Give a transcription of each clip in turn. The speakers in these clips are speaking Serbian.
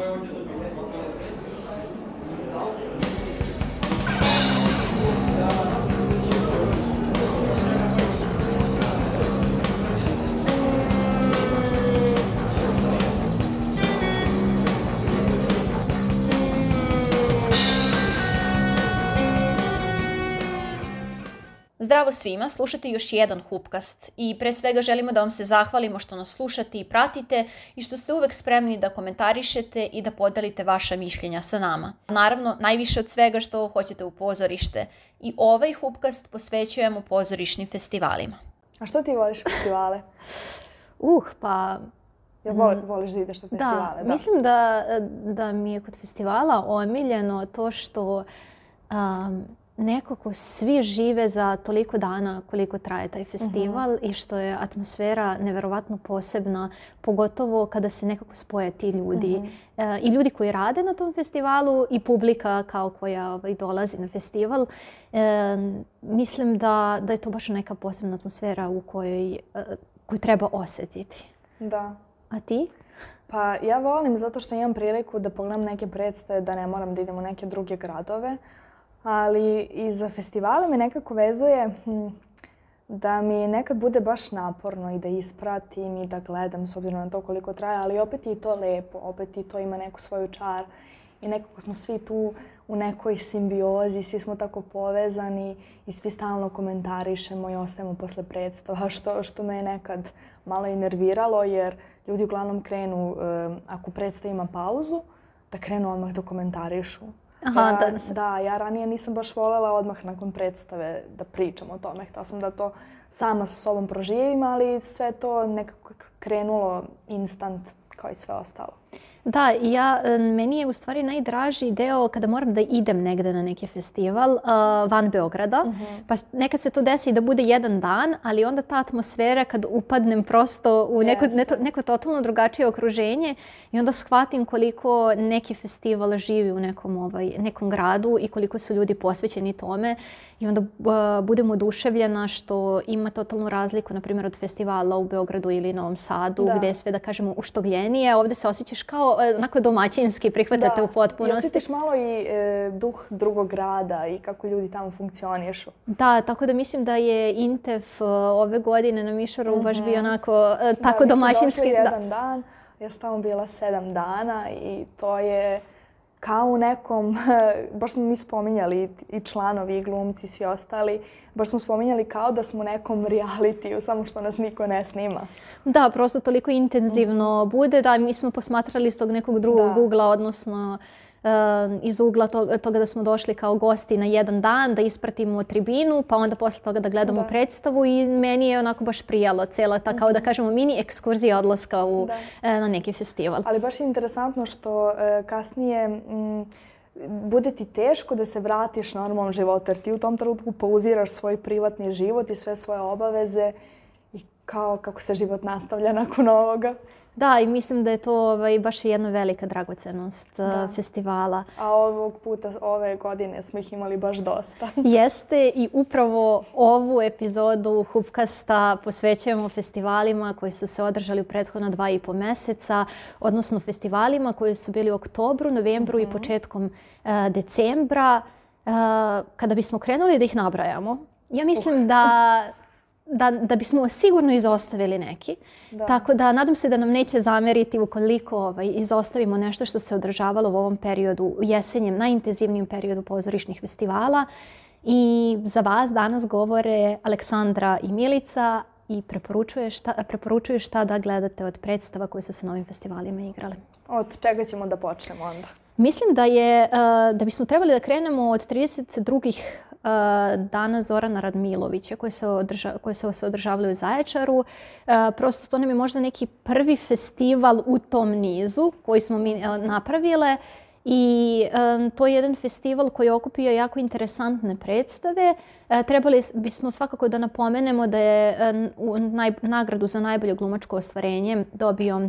Where would you look at Zdravo svima, slušate još jedan Hupkast i pre svega želimo da vam se zahvalimo što nas slušate i pratite i što ste uvek spremni da komentarišete i da podelite vaša mišljenja sa nama. Naravno, najviše od svega što hoćete u pozorište i ovaj Hupkast posvećujemo pozorišnim festivalima. A što ti voliš festivale? uh, pa Ja voli, mhm. voliš da ideš na da, festivale? Da, da. mislim da, da mi je kod festivala omiljeno to što um, nekako svi žive za toliko dana koliko traje taj festival uh-huh. i što je atmosfera neverovatno posebna, pogotovo kada se nekako spoje ti ljudi. Uh-huh. E, I ljudi koji rade na tom festivalu i publika kao koja ovaj, dolazi na festival. E, mislim da, da je to baš neka posebna atmosfera u kojoj, e, koju treba osetiti. Da. A ti? Pa ja volim zato što imam priliku da pogledam neke predstave, da ne moram da idem u neke druge gradove. Uh, ali i za festivale me nekako vezuje hm, da mi nekad bude baš naporno i da ispratim i da gledam s obzirom na to koliko traje, ali opet je i to lepo, opet i to ima neku svoju čar i nekako smo svi tu u nekoj simbiozi, svi smo tako povezani i svi stalno komentarišemo i ostajemo posle predstava, što, što me je nekad malo i nerviralo jer ljudi uglavnom krenu, e, ako predstav ima pauzu, da krenu odmah da komentarišu Aha, ja, da, da, ja ranije nisam baš volela odmah nakon predstave da pričam o tome. Htela sam da to sama sa sobom proživim, ali sve to nekako krenulo instant kao i sve ostalo. Da, ja, meni je u stvari najdraži deo kada moram da idem negde na neki festival uh, van Beograda. Uh mhm. -huh. Pa nekad se to desi da bude jedan dan, ali onda ta atmosfera kad upadnem prosto u neko, yes. neto, neko totalno drugačije okruženje i onda shvatim koliko neki festival živi u nekom, ovaj, nekom gradu i koliko su ljudi posvećeni tome i onda uh, budem oduševljena što ima totalnu razliku, na primjer, od festivala u Beogradu ili Novom Sadu, da. gde je sve, da kažemo, uštogljenije. Ovde se osjećaš kao E, onako domaćinski prihvatate da. u potpunosti. Da, osjetiš malo i e, duh drugog grada i kako ljudi tamo funkcionišu. Da, tako da mislim da je INTEF e, ove godine na Mišoru baš mhm. bio onako e, da, tako da, domaćinski. Da, jedan dan, ja sam tamo bila sedam dana i to je kao u nekom, baš smo mi spominjali i članovi, i glumci, svi ostali, baš smo spominjali kao da smo u nekom realitiju, samo što nas niko ne snima. Da, prosto toliko intenzivno mm. bude. Da, mi smo posmatrali iz tog nekog drugog da. ugla, odnosno iz ugla toga, da smo došli kao gosti na jedan dan, da ispratimo tribinu, pa onda posle toga da gledamo da. predstavu i meni je onako baš prijalo cela ta, kao da mhm. kažemo, mini ekskurzija odlaska u, da. E, na neki festival. Ali baš je interesantno što e, kasnije... M, bude ti teško da se vratiš normalnom životu, jer ti u tom trenutku pauziraš svoj privatni život i sve svoje obaveze i kao kako se život nastavlja nakon ovoga. Da, i mislim da je to ovaj, baš jedna velika dragocenost da. Eh, festivala. A ovog puta, ove godine smo ih imali baš dosta. Jeste i upravo ovu epizodu Hupkasta posvećujemo festivalima koji su se održali u prethodna dva i po meseca, odnosno festivalima koji su bili u oktobru, novembru mm -hmm. i mhm. početkom uh, decembra. Uh, kada bismo krenuli da ih nabrajamo, ja mislim uh. da da, da bismo sigurno izostavili neki. Da. Tako da nadam se da nam neće zameriti ukoliko ovaj, izostavimo nešto što se održavalo u ovom periodu, jesenjem, najintenzivnijem periodu pozorišnih festivala. I za vas danas govore Aleksandra i Milica i preporučuje šta, preporučuju šta da gledate od predstava koje su se na ovim festivalima igrale. Od čega ćemo da počnemo onda? Mislim da je, eh, da bismo trebali da krenemo od 32. Eh, dana Zorana Radmilovića koje se, održa, koje se održavali u Zaječaru. Eh, prosto to nam je možda neki prvi festival u tom nizu koji smo mi eh, napravile. I um, to je jedan festival koji je okupio jako interesantne predstave. E, trebali bismo svakako da napomenemo da je um, u naj, nagradu za najbolje glumačko ostvarenje dobio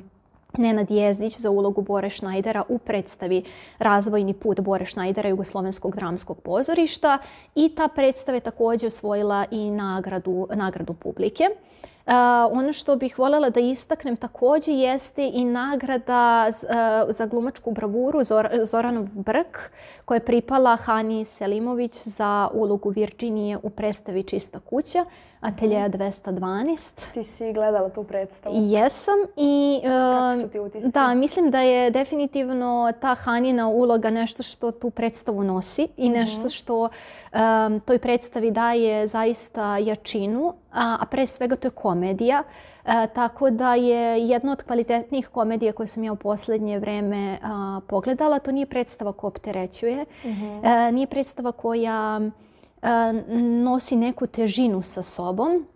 Nenad Jezdić za ulogu Bore Šnajdera u predstavi Razvojni put Bore Šnajdera Jugoslovenskog dramskog pozorišta i ta predstava je takođe osvojila i nagradu, nagradu publike. Uh, ono što bih voljela da istaknem takođe jeste i nagrada z, uh, za glumačku bravuru Zor, Zoranov Brk koja je pripala Hani Selimović za ulogu Virđinije u predstavi Čista kuća. Ateljeja 212. Ti si gledala tu predstavu. Jesam i... Uh, Kako su e, ti utisci? Da, mislim da je definitivno ta Hanina uloga nešto što tu predstavu nosi i mhm. nešto što um, toj predstavi daje zaista jačinu, a, a pre svega to je komedija. E, tako da je jedna od kvalitetnih komedija koje sam ja u posljednje vreme a, pogledala. To nije predstava koja opterećuje. Uh mhm. -huh. e, nije predstava koja nosi neku težinu sa sobom,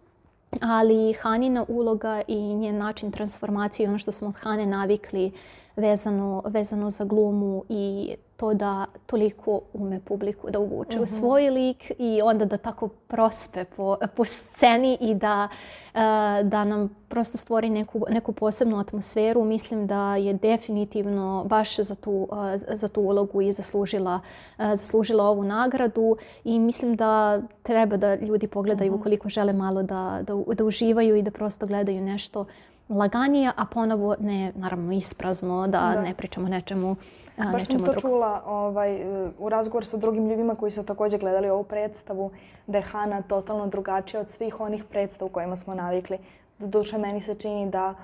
ali Hanina uloga i njen način transformacije i ono što smo od Hane navikli vezano, vezano za glumu i to da toliko ume publiku da uvuče mm -hmm. u mhm. svoj lik i onda da tako prospe po, po sceni i da, eh, da nam prosto stvori neku, neku posebnu atmosferu. Mislim da je definitivno baš za tu, eh, za tu ulogu i zaslužila, eh, zaslužila ovu nagradu i mislim da treba da ljudi pogledaju mhm. ukoliko žele malo da, da, da uživaju i da prosto gledaju nešto laganije, a ponovo ne, naravno, isprazno, da, da. ne pričamo nečemu a, Baš sam to drugo. čula ovaj, u razgovor sa drugim ljudima koji su takođe gledali ovu predstavu, da je Hana totalno drugačija od svih onih predstav kojima smo navikli. Doduše, meni se čini da uh,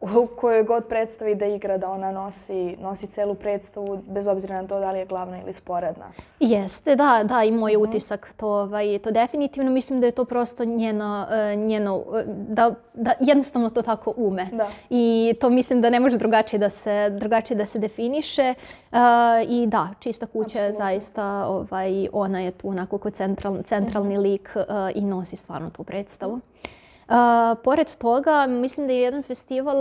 u kojoj god predstavi da igra, da ona nosi, nosi celu predstavu, bez obzira na to da li je glavna ili sporedna. Jeste, da, da, i moj mm utisak to, ovaj, to definitivno. Mislim da je to prosto njeno, e, njeno e, da, da jednostavno to tako ume. Da. I to mislim da ne može drugačije da se, drugačije da se definiše. Uh, I da, Čista kuća Absolutno. zaista, ovaj, ona je tu onako kao central, centralni mm lik uh, i nosi stvarno tu predstavu pored toga, mislim da je jedan festival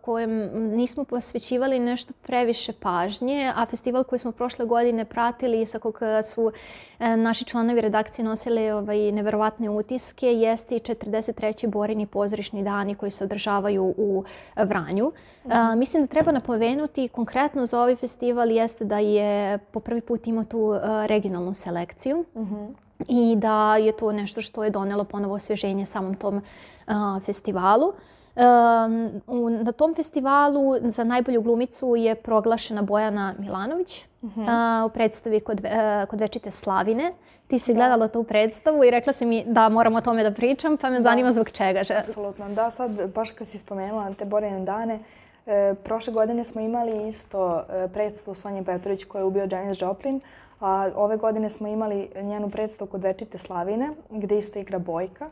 kojem nismo posvećivali nešto previše pažnje, a festival koji smo prošle godine pratili i sa kog su e, naši članovi redakcije nosili ovaj, neverovatne utiske, jeste i 43. Borini pozorišni dani koji se održavaju u Vranju. A, mhm. mislim da treba napomenuti konkretno za ovaj festival jeste da je po prvi put imao tu e, regionalnu selekciju. Uh mhm. -huh i da je to nešto što je donelo ponovo osvježenje samom tom uh, festivalu. Um, u, na tom festivalu za najbolju glumicu je proglašena Bojana Milanović uh -huh. uh, u predstavi kod, uh, kod Večite Slavine. Ti si da. gledala tu predstavu i rekla si mi da moramo o tome da pričam, pa me da. zanima zbog čega. Že? Apsolutno. Da, sad baš kad si spomenula te Borjane dane, e, prošle godine smo imali isto e, predstavu Sonje Petrović koja je ubio Janis Joplin, A pa ove godine smo imali njenu predstavu kod Večite Slavine, gde isto igra Bojka.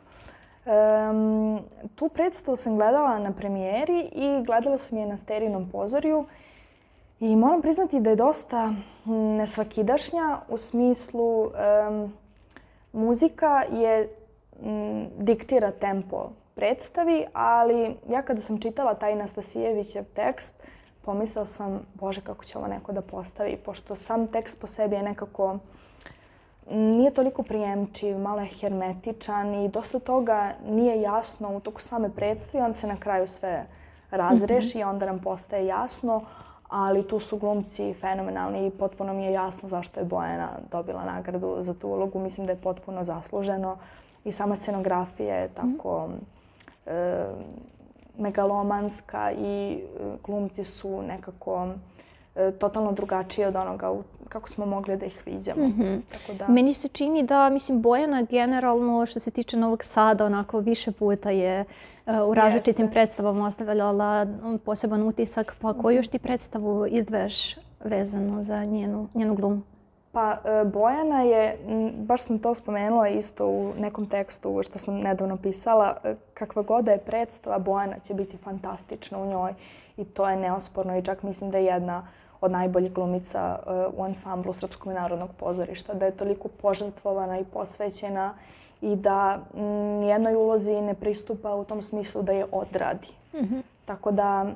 Um, tu predstavu sam gledala na premijeri i gledala sam je na Sterinom pozorju i moram priznati da je dosta hm, nesvakidašnja u smislu um, muzika je m, hm, diktira tempo predstavi, ali ja kada sam čitala taj Nastasijevićev tekst, uh, pomislila sam, bože, kako će ovo neko da postavi, pošto sam tekst po sebi je nekako nije toliko prijemčiv, malo je hermetičan i dosta toga nije jasno u toku same predstave, on se na kraju sve razreši i onda nam postaje jasno, ali tu su glumci fenomenalni i potpuno mi je jasno zašto je Bojana dobila nagradu za tu ulogu. Mislim da je potpuno zasluženo i sama scenografija je tako... Mm -hmm. e, megalomanska i e, glumci su nekako e, totalno drugačije od onoga u, kako smo mogli da ih viđamo. Mm -hmm. Tako da... Meni se čini da, mislim, Bojana generalno što se tiče Novog Sada onako više puta je uh, u različitim Jeste. predstavama ostavljala poseban utisak. Pa koju još ti mhm. predstavu izdveš vezano za njenu, njenu glumu? Pa e, Bojana je, baš sam to spomenula isto u nekom tekstu što sam nedavno pisala, e, kakva god da je predstava, Bojana će biti fantastična u njoj i to je neosporno i čak mislim da je jedna od najboljih glumica e, u ansamblu Srpskog narodnog pozorišta, da je toliko požrtvovana i posvećena i da nijednoj ulozi ne pristupa u tom smislu da je odradi. Mm -hmm. Tako da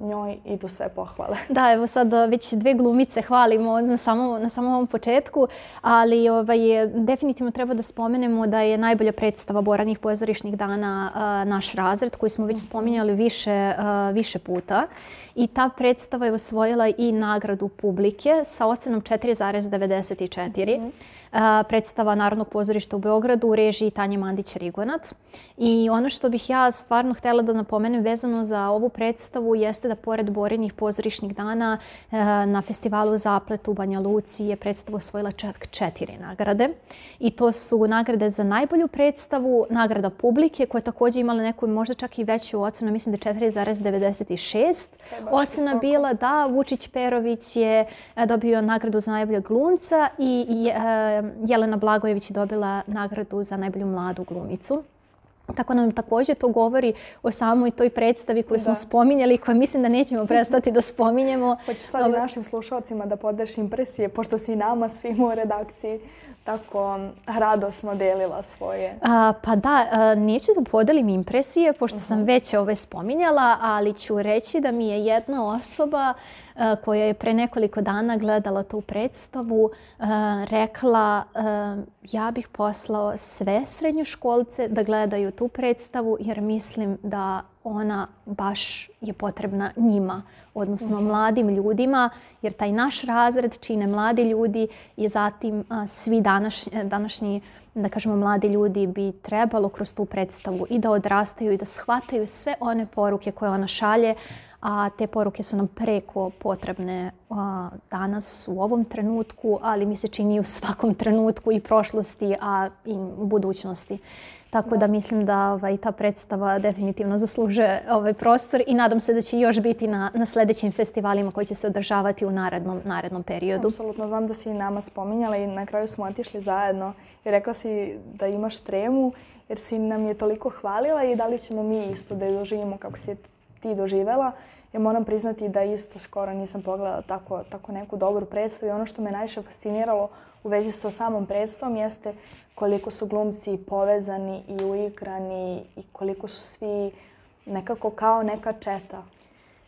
njoj idu sve pohvale. Da, evo sad eh, već dve glumice hvalimo na samom, na samom ovom početku, ali ovaj, definitivno treba da spomenemo da je najbolja predstava Boranih pozorišnih dana a, eh, naš razred koji smo već mhm. spominjali više, a, eh, više puta. I ta predstava je osvojila i nagradu publike sa ocenom 4,94. Mm -hmm predstava Narodnog pozorišta u Beogradu u režiji Tanje Mandić-Rigonac. I ono što bih ja stvarno htela da napomenem vezano za ovu predstavu jeste da pored Borinih pozorišnih dana e, na festivalu Zaplet u Banja Luci je predstava osvojila čak četiri nagrade. I to su nagrade za najbolju predstavu, nagrada publike koja je takođe imala neku možda čak i veću ocenu, mislim da je 4,96 ocena visoko. bila. Da, Vučić Perović je e, dobio nagradu za najboljeg glumca i, i e, Jelena Blagojević dobila nagradu za najbolju mladu glumicu. Tako nam takođe to govori o samoj toj predstavi koju da. smo spominjali i koju mislim da nećemo prestati da spominjemo. Hoćeš sad i našim slušalcima da podeš impresije, pošto si i nama svima u redakciji tako radosno delila svoje. A, pa da, a, neću da podelim impresije, pošto uh -huh. sam mhm. već ove spominjala, ali ću reći da mi je jedna osoba Eh, koja je pre nekoliko dana gledala tu predstavu eh, rekla eh, ja bih poslao sve srednjoškolce da gledaju tu predstavu jer mislim da ona baš je potrebna njima, odnosno mhm. mladim ljudima, jer taj naš razred čine mladi ljudi i zatim svi današnji, današnji, da kažemo, mladi ljudi bi trebalo kroz tu predstavu i da odrastaju i da shvataju sve one poruke koje ona šalje, a te poruke su nam preko potrebne a, danas u ovom trenutku, ali mi se čini u svakom trenutku i prošlosti, a i budućnosti. Tako da, da mislim da ovaj, ta predstava definitivno zaslužuje ovaj prostor i nadam se da će još biti na, na sledećim festivalima koji će se održavati u narednom, narednom periodu. Apsolutno, znam da si i nama spominjala i na kraju smo otišli zajedno i rekla si da imaš tremu jer si nam je toliko hvalila i da li ćemo mi isto da je doživimo kako si je ti doživela. Ja moram priznati da isto skoro nisam pogledala tako, tako neku dobru predstavu i ono što me najviše fasciniralo u vezi sa samom predstavom jeste koliko su glumci povezani i uigrani i koliko su svi nekako kao neka četa.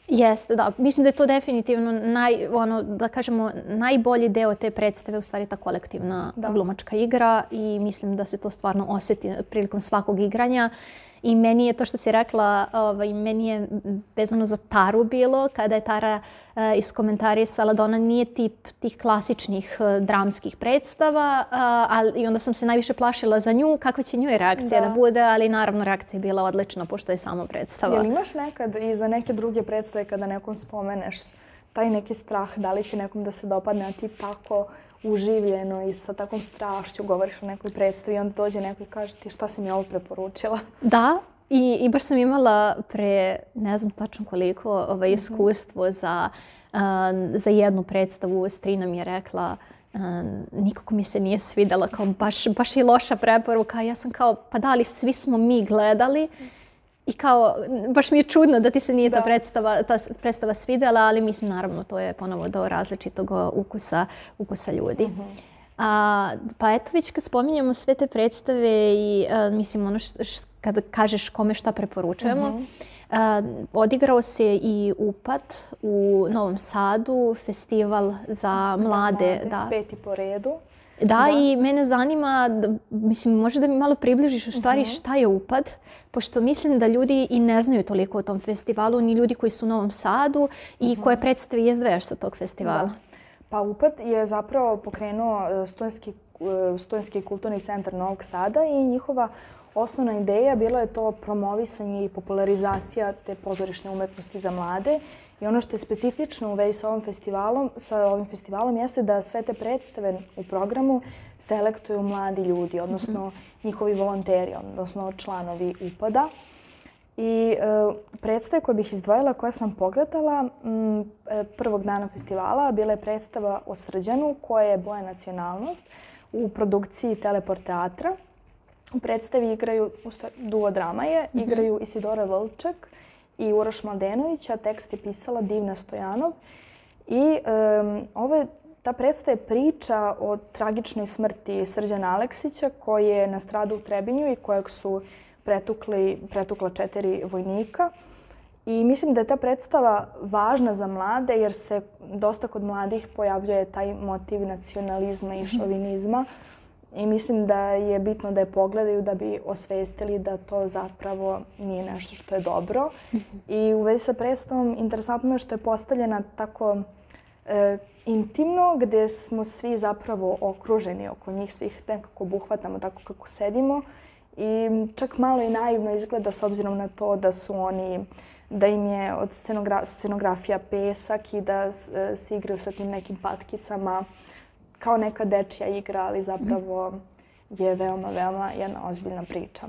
Jeste, da. Mislim da je to definitivno naj, ono, da kažemo, najbolji deo te predstave, u stvari ta kolektivna da. glumačka igra i mislim da se to stvarno oseti prilikom svakog igranja. Uh, i meni je to što si rekla, ovaj, meni je vezano za Taru bilo, kada je Tara uh, eh, iskomentarisala da ona nije tip tih klasičnih uh, dramskih predstava uh, ali, i onda sam se najviše plašila za nju, kakva će njoj reakcija da. da bude, ali naravno reakcija je bila odlična pošto je samo predstava. Jel imaš nekad i za neke druge predstave kada nekom spomeneš taj neki strah da li će nekom da se dopadne, a ti tako uživljeno i sa takvom strašću govoriš o nekoj predstavi i onda dođe neko i kaže ti šta si mi ovo preporučila. Da, i, i baš sam imala pre ne znam tačno koliko ovaj, mhm. iskustvo za, um, za jednu predstavu. Strina mi je rekla Um, nikako mi se nije svidela, kao baš, baš je loša preporuka. Ja sam kao, pa da li svi smo mi gledali? Mhm. I kao, baš mi je čudno da ti se nije da. ta, predstava, ta predstava svidela, ali mislim naravno to je ponovo do različitog ukusa, ukusa ljudi. Mm -hmm. A, pa eto već kad spominjemo sve te predstave i a, e, mislim ono kada kažeš kome šta preporučujemo, mm -hmm. E, a, odigrao se i upad u Novom Sadu, festival za mlade. Da, mlade da. peti po redu. Da, da, i mene zanima, mislim, možeš da mi malo približiš u stvari uh-huh. šta je upad, pošto mislim da ljudi i ne znaju toliko o tom festivalu, ni ljudi koji su u Novom Sadu uh-huh. i mhm. koje predstave je sa tog festivala. Da. Pa upad je zapravo pokrenuo e, Stojanski, e, Stojanski kulturni centar Novog Sada i njihova osnovna ideja bila je to promovisanje i popularizacija te pozorišne umetnosti za mlade I ono što je specifično u vezi sa ovim festivalom, sa ovim festivalom jeste da sve te predstave u programu selektuju mladi ljudi, odnosno mm -hmm. njihovi volonteri, odnosno članovi upada. I e, predstave koje bih izdvojila, koje sam pogledala m, e, prvog dana festivala, bila je predstava o Srđanu, koja je boja nacionalnost, u produkciji Teleport teatra. U predstavi igraju, duo drama je, mhm. igraju Isidora Vlček, i Uroš Mladenović, a tekst je pisala Divna Stojanov. I um, ovo je, ta predstava je priča o tragičnoj smrti Srđana Aleksića koji je nastradao u Trebinju i kojeg su pretukli, pretukla četiri vojnika. I mislim da je ta predstava važna za mlade jer se dosta kod mladih pojavljuje taj motiv nacionalizma i šovinizma. Mm I mislim da je bitno da je pogledaju da bi osvestili da to zapravo nije nešto što je dobro. Mhm. I u vezi sa predstavom interesantno je što je postavljena tako e, intimno gde smo svi zapravo okruženi oko njih svih, nekako buhvatamo tako kako sedimo i čak malo i naivno izgleda s obzirom na to da su oni da im je od scenogra scenografija pesak i da e, se igraju sa tim nekim patkicama. Uh, kao neka dečija igra, ali zapravo je veoma, veoma jedna ozbiljna priča.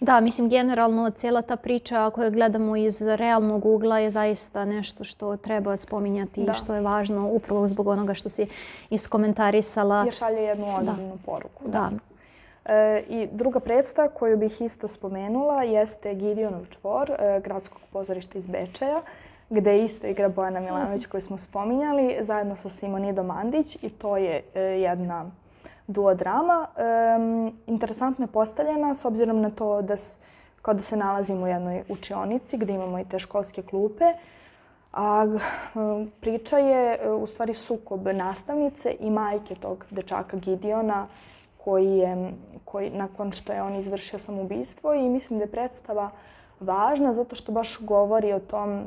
Da, mislim generalno cela ta priča ako je gledamo iz realnog ugla je zaista nešto što treba spominjati da. i što je važno upravo zbog onoga što si iskomentarisala. Je šalje jednu da. ozbiljnu da. poruku. Da. E, I druga predstava koju bih isto spomenula jeste Gideonov čvor e, gradskog pozorišta iz Bečeja. E, gde isto igra Bojana Milanović koju smo spominjali zajedno sa Simonidom Mandić i to je e, jedna duodrama. E, interesantno je postavljena s obzirom na to da s, kao da se nalazimo u jednoj učionici gde imamo i te školske klupe. A e, priča je e, u stvari sukob nastavnice i majke tog dečaka Gideona koji je, koji, nakon što je on izvršio samoubistvo i mislim da je predstava važna zato što baš govori o tom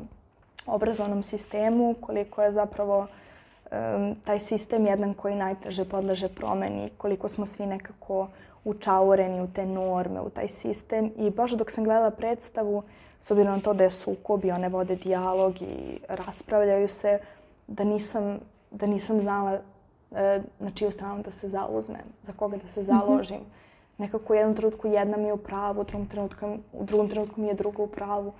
obrazovnom sistemu, koliko je zapravo um, taj sistem jedan koji najteže podleže promeni, koliko smo svi nekako učaureni u te norme, u taj sistem. I baš dok sam gledala predstavu, s obzirom na to da je sukob i one vode dijalog i raspravljaju se, da nisam, da nisam znala e, na čiju stranu da se zauzmem, za koga da se mhm. založim. Nekako u jednom trenutku jedna mi je u pravu, u drugom trenutku, u drugom trenutku mi je druga u pravu.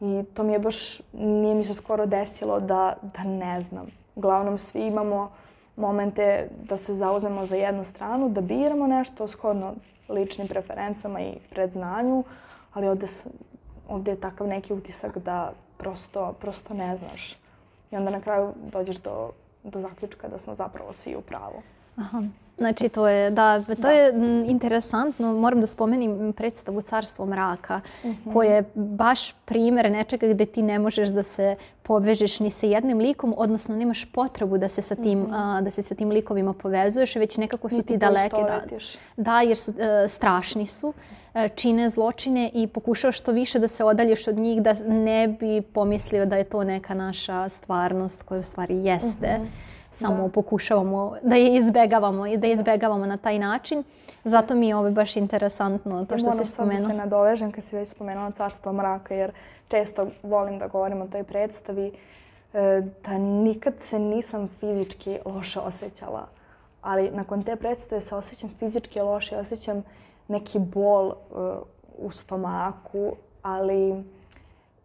I to mi je baš, nije mi se skoro desilo da, da ne znam. Uglavnom svi imamo momente da se zauzemo za jednu stranu, da biramo nešto shodno ličnim preferencama i predznanju, ali ovde, ovde je takav neki utisak da prosto, prosto ne znaš. I onda na kraju dođeš do, do zaključka da smo zapravo svi u pravu. Aha. Znači, to je, da, to da. je interesantno. Moram da spomenim predstavu Carstvo mraka, uh mhm. -huh. koja je baš primjer nečega gde ti ne možeš da se povežeš ni sa jednim likom, odnosno nemaš potrebu da se sa tim, mm -hmm. a, da se sa tim likovima povezuješ, već nekako su Niti ti da daleke. Da, da, jer su, e, strašni su, e, čine zločine i pokušavaš što više da se odalješ od njih, da ne bi pomislio da je to neka naša stvarnost koja u stvari jeste. Mm -hmm samo da. pokušavamo da je izbegavamo i da, da izbegavamo na taj način. Zato mi je ovo baš interesantno, to što se da spomenuo. Moram da se nadovežem kad si već spomenula Carstvo mraka, jer često volim da govorim o toj predstavi e, da nikad se nisam fizički loše osjećala. Ali nakon te predstave se osjećam fizički loše, osjećam neki bol e, u stomaku, ali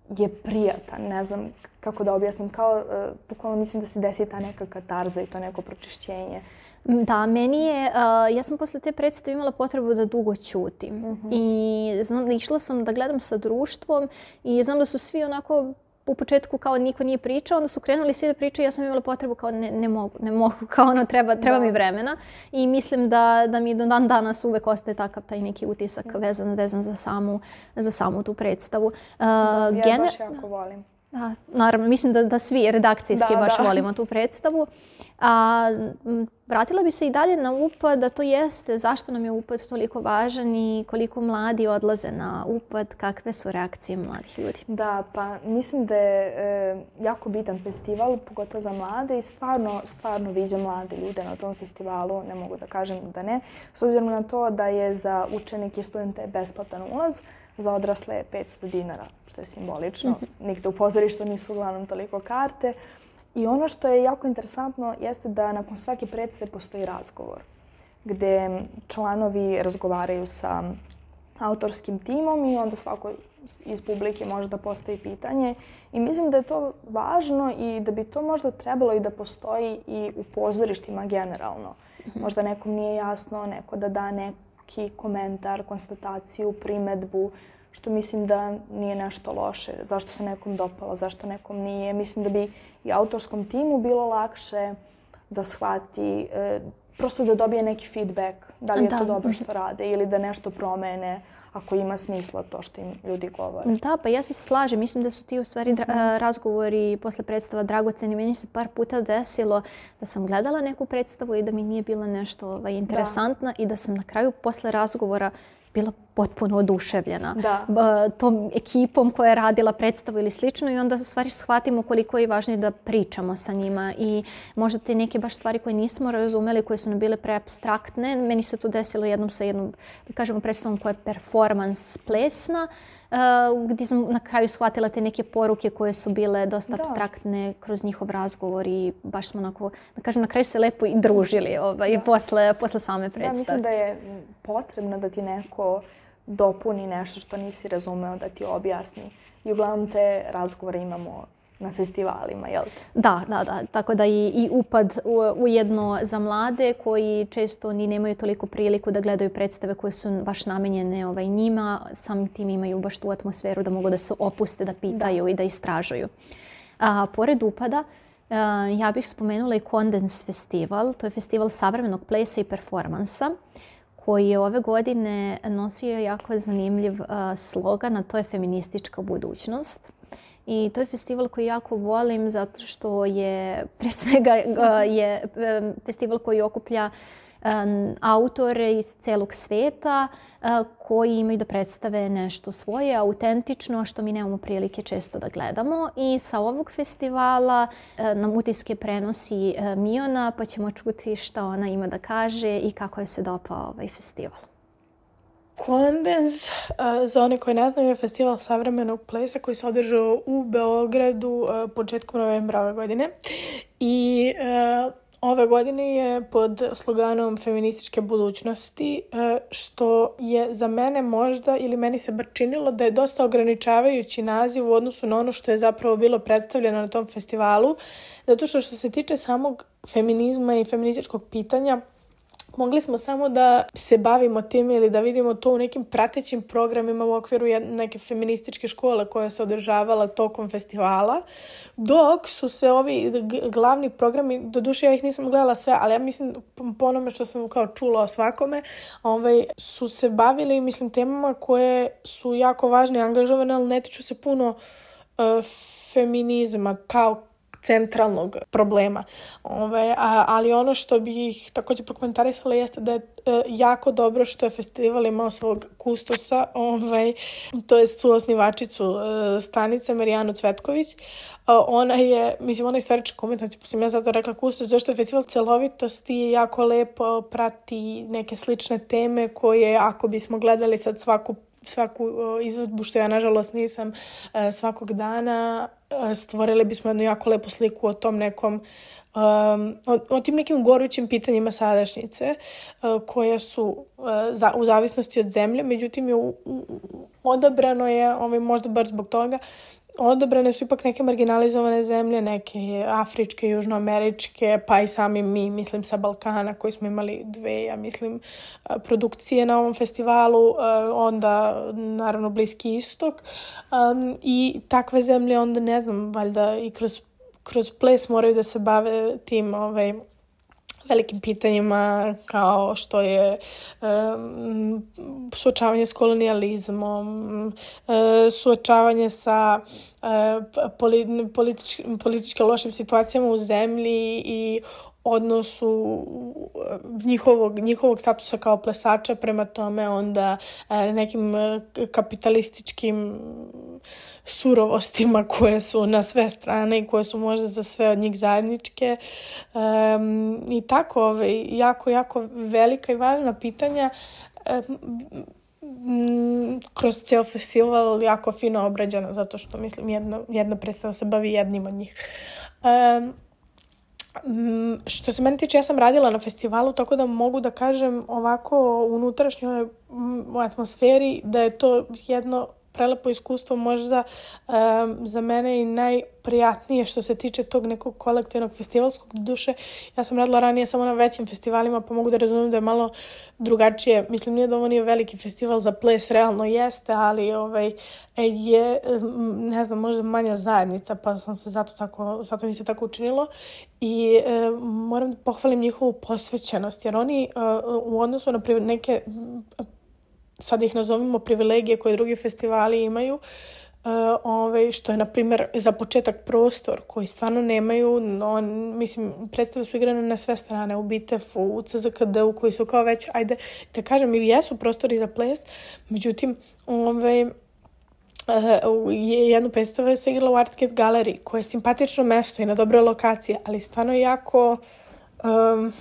je prijatan, ne znam kako da objasnim, kao uh, bukvalno mislim da se desi ta neka katarza i to neko pročišćenje. Da, meni je, uh, ja sam posle te predstave imala potrebu da dugo ćutim. Mm -hmm. I znam išla sam da gledam sa društvom i znam da su svi onako u početku kao niko nije pričao, onda su krenuli svi da pričaju i ja sam imala potrebu kao ne, ne mogu, ne mogu, kao ono treba, treba da. mi vremena i mislim da, da mi do dan danas uvek ostaje takav taj neki utisak da. vezan, vezan za, samu, za samu tu predstavu. Uh, da, ja gener... baš jako da. volim. Da, naravno, mislim da, da svi redakcijski da, baš da. volimo tu predstavu. A, vratila bi se i dalje na upad, da to jeste zašto nam je upad toliko važan i koliko mladi odlaze na upad, kakve su reakcije mladih ljudi? Da, pa mislim da je e, jako bitan festival, pogotovo za mlade i stvarno, stvarno viđa mlade ljude na tom festivalu, ne mogu da kažem da ne, s obzirom na to da je za učenike i studente besplatan ulaz, za odrasle je 500 dinara, što je simbolično. Mhm. Nikde u pozorištu nisu uglavnom toliko karte. Uh, I ono što je jako interesantno jeste da nakon svake predstave postoji razgovor gde članovi razgovaraju sa autorskim timom i onda svako iz publike može da postavi pitanje. I mislim da je to važno i da bi to možda trebalo i da postoji i u pozorištima generalno. Mhm. Možda nekom nije jasno, neko da da neki komentar, konstataciju, primetbu. Uh, što mislim da nije nešto loše. Zašto se nekom dopala, zašto nekom nije. Mislim da bi i autorskom timu bilo lakše da shvati, e, prosto da dobije neki feedback, da li je da. to dobro što rade ili da nešto promene ako ima smisla to što im ljudi govore. Da, pa ja se slažem. Mislim da su ti u stvari dra mhm. e, razgovori posle predstava dragoceni. Meni se par puta desilo da sam gledala neku predstavu i da mi nije bila nešto ovaj, interesantna da. i da sam na kraju posle razgovora bila potpuno oduševljena da. tom ekipom koja je radila predstavu ili slično i onda stvari shvatimo koliko je važno da pričamo sa njima i možda te neke baš stvari koje nismo razumeli, koje su nam bile preabstraktne. Meni se to desilo jednom sa jednom, da kažemo, predstavom koja je performance plesna Eh, gdje sam na kraju shvatila te neke poruke koje su bile dosta abstraktne da. kroz njihov razgovor i baš smo onako, da kažem, na kraju se lepo i družili ovaj, i da. posle, posle same da, predstave. Ja mislim da je potrebno da ti neko dopuni nešto što nisi razumeo, da ti objasni. I uglavnom te razgovore imamo na festivalima, jel? Da, da, da. Tako da i, i upad u, ujedno za mlade koji često ni nemaju toliko priliku da gledaju predstave koje su baš namenjene ovaj, njima, samim tim imaju baš tu atmosferu da mogu da se opuste, da pitaju da. i da istražuju. A, pored upada, a, ja bih spomenula i Condens festival. To je festival savremenog plesa i performansa koji je ove godine nosio jako zanimljiv a, slogan, a to je feministička budućnost I to je festival koji jako volim zato što je, pre svega, e, je e, festival koji okuplja e, autore iz celog sveta koji imaju da predstave nešto svoje, autentično, što mi nemamo prilike često da gledamo. I sa ovog festivala nam utiske prenosi Miona, pa ćemo čuti šta ona ima da kaže i kako joj se dopao ovaj festival. Kondens, za one koje ne znaju, je festival savremenog plesa koji se održao u Beogradu početkom novembra ove godine. I ove godine je pod sloganom feminističke budućnosti, što je za mene možda ili meni se bar činilo da je dosta ograničavajući naziv u odnosu na ono što je zapravo bilo predstavljeno na tom festivalu, zato što što se tiče samog feminizma i feminističkog pitanja, mogli smo samo da se bavimo time ili da vidimo to u nekim pratećim programima u okviru neke feminističke škole koja se održavala tokom festivala, dok su se ovi glavni programi, do duše ja ih nisam gledala sve, ali ja mislim po onome što sam kao čula o svakome, ovaj, su se bavili, mislim, temama koje su jako važne i angažovane, ali ne tiču se puno uh, feminizma kao centralnog problema. Ove, a, ali ono što bih takođe prokomentarisala jeste da je e, jako dobro što je festival imao svog kustosa, ovaj, to je suosnivačicu e, stanice Marijanu Cvetković. E, ona je, mislim, ona je istorička umetnost, pa sam ja zato rekla kustos, zašto je festival celovitosti je jako lepo prati neke slične teme koje, ako bismo gledali sad svaku svaku e, izvedbu što ja nažalost nisam e, svakog dana stvorili bismo jednu jako lepu sliku o tom nekom um, o, o tim nekim gorućim pitanjima sadašnjice uh, koja su uh, za, u zavisnosti od zemlje, međutim je u, u, odabrano je ovaj, možda bar zbog toga odabrane su ipak neke marginalizovane zemlje, neke afričke, južnoameričke, pa i sami mi, mislim, sa Balkana koji smo imali dve, ja mislim, eh, produkcije na ovom festivalu, eh, onda naravno Bliski istok i takve zemlje onda, ne znam, valjda i kroz, kroz ples moraju da se bave tim ovaj, velikim pitanjima kao što je um, suočavanje s kolonijalizmom, um, suočavanje sa um, politički, politički lošim situacijama u zemlji i odnosu eh, njihovog, njihovog statusa kao plesača prema tome onda eh, nekim eh, kapitalističkim surovostima koje su na sve strane i koje su možda za sve od njih zajedničke um, i tako ove, ovaj, jako, jako velika i važna pitanja kroz cijel festival jako fino obrađena zato što mislim jedna, jedna predstava se bavi jednim od njih. Um, Mm, što se meni tiče, ja sam radila na festivalu, tako da mogu da kažem ovako u unutrašnjoj mm, atmosferi da je to jedno prelepo iskustvo, možda um, za mene i najprijatnije što se tiče tog nekog kolektivnog festivalskog duše. Ja sam radila ranije samo na većim festivalima, pa mogu da razumijem da je malo drugačije. Mislim, nije da ovo nije veliki festival za ples, realno jeste, ali ovaj, e, je, ne znam, možda manja zajednica, pa sam se zato tako, zato mi se tako učinilo. I e, moram da pohvalim njihovu posvećenost, jer oni e, u odnosu na neke sad ih nazovimo privilegije koje drugi festivali imaju, Uh, ovaj, što je, na primjer, za početak prostor koji stvarno nemaju, no, mislim, predstave su igrane na sve strane, u BITEF-u, u, czkd u koji su kao već, ajde, da kažem, i jesu prostori za ples, međutim, ovaj, Uh, jednu predstavu je se igrala u Artgate Gallery, koje je simpatično mesto i na dobroj lokaciji, ali stvarno jako um,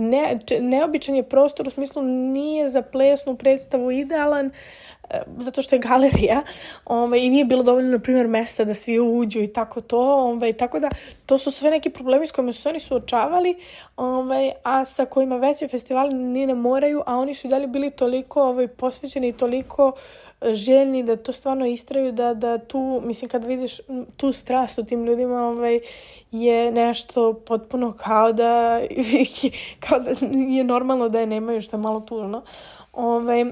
ne, neobičan je prostor u smislu nije za plesnu predstavu idealan e, zato što je galerija ovaj, i nije bilo dovoljno, na primjer, mesta da svi uđu i tako to. Ovaj, tako da, to su sve neki problemi s kojima su oni suočavali, ovaj, a sa kojima veći festivali ni ne moraju, a oni su i dalje bili toliko ovaj, posvećeni i toliko uh, željni da to stvarno istraju, da, da tu, mislim, kad vidiš tu strast u tim ljudima, ovaj, je nešto potpuno kao da, kao da je normalno da je nemaju, što je malo tužno. Ovaj,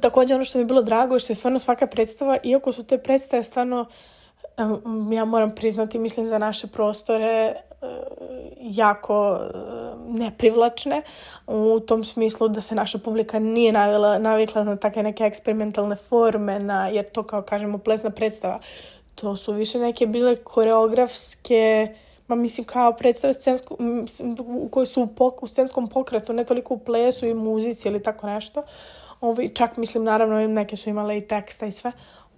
takođe, ono što mi je bilo drago je što je stvarno svaka predstava, iako su te predstave stvarno ja moram priznati, mislim za naše prostore, jako e, neprivlačne u tom smislu da se naša publika nije navila, navikla na takve neke eksperimentalne forme, na, jer to kao kažemo plesna predstava, to su više neke bile koreografske ma mislim kao predstave scensku, kojoj su u, pok, u scenskom pokretu, ne toliko u plesu i muzici ili tako nešto. Ovi, ovaj, čak mislim naravno neke su imale i teksta i sve.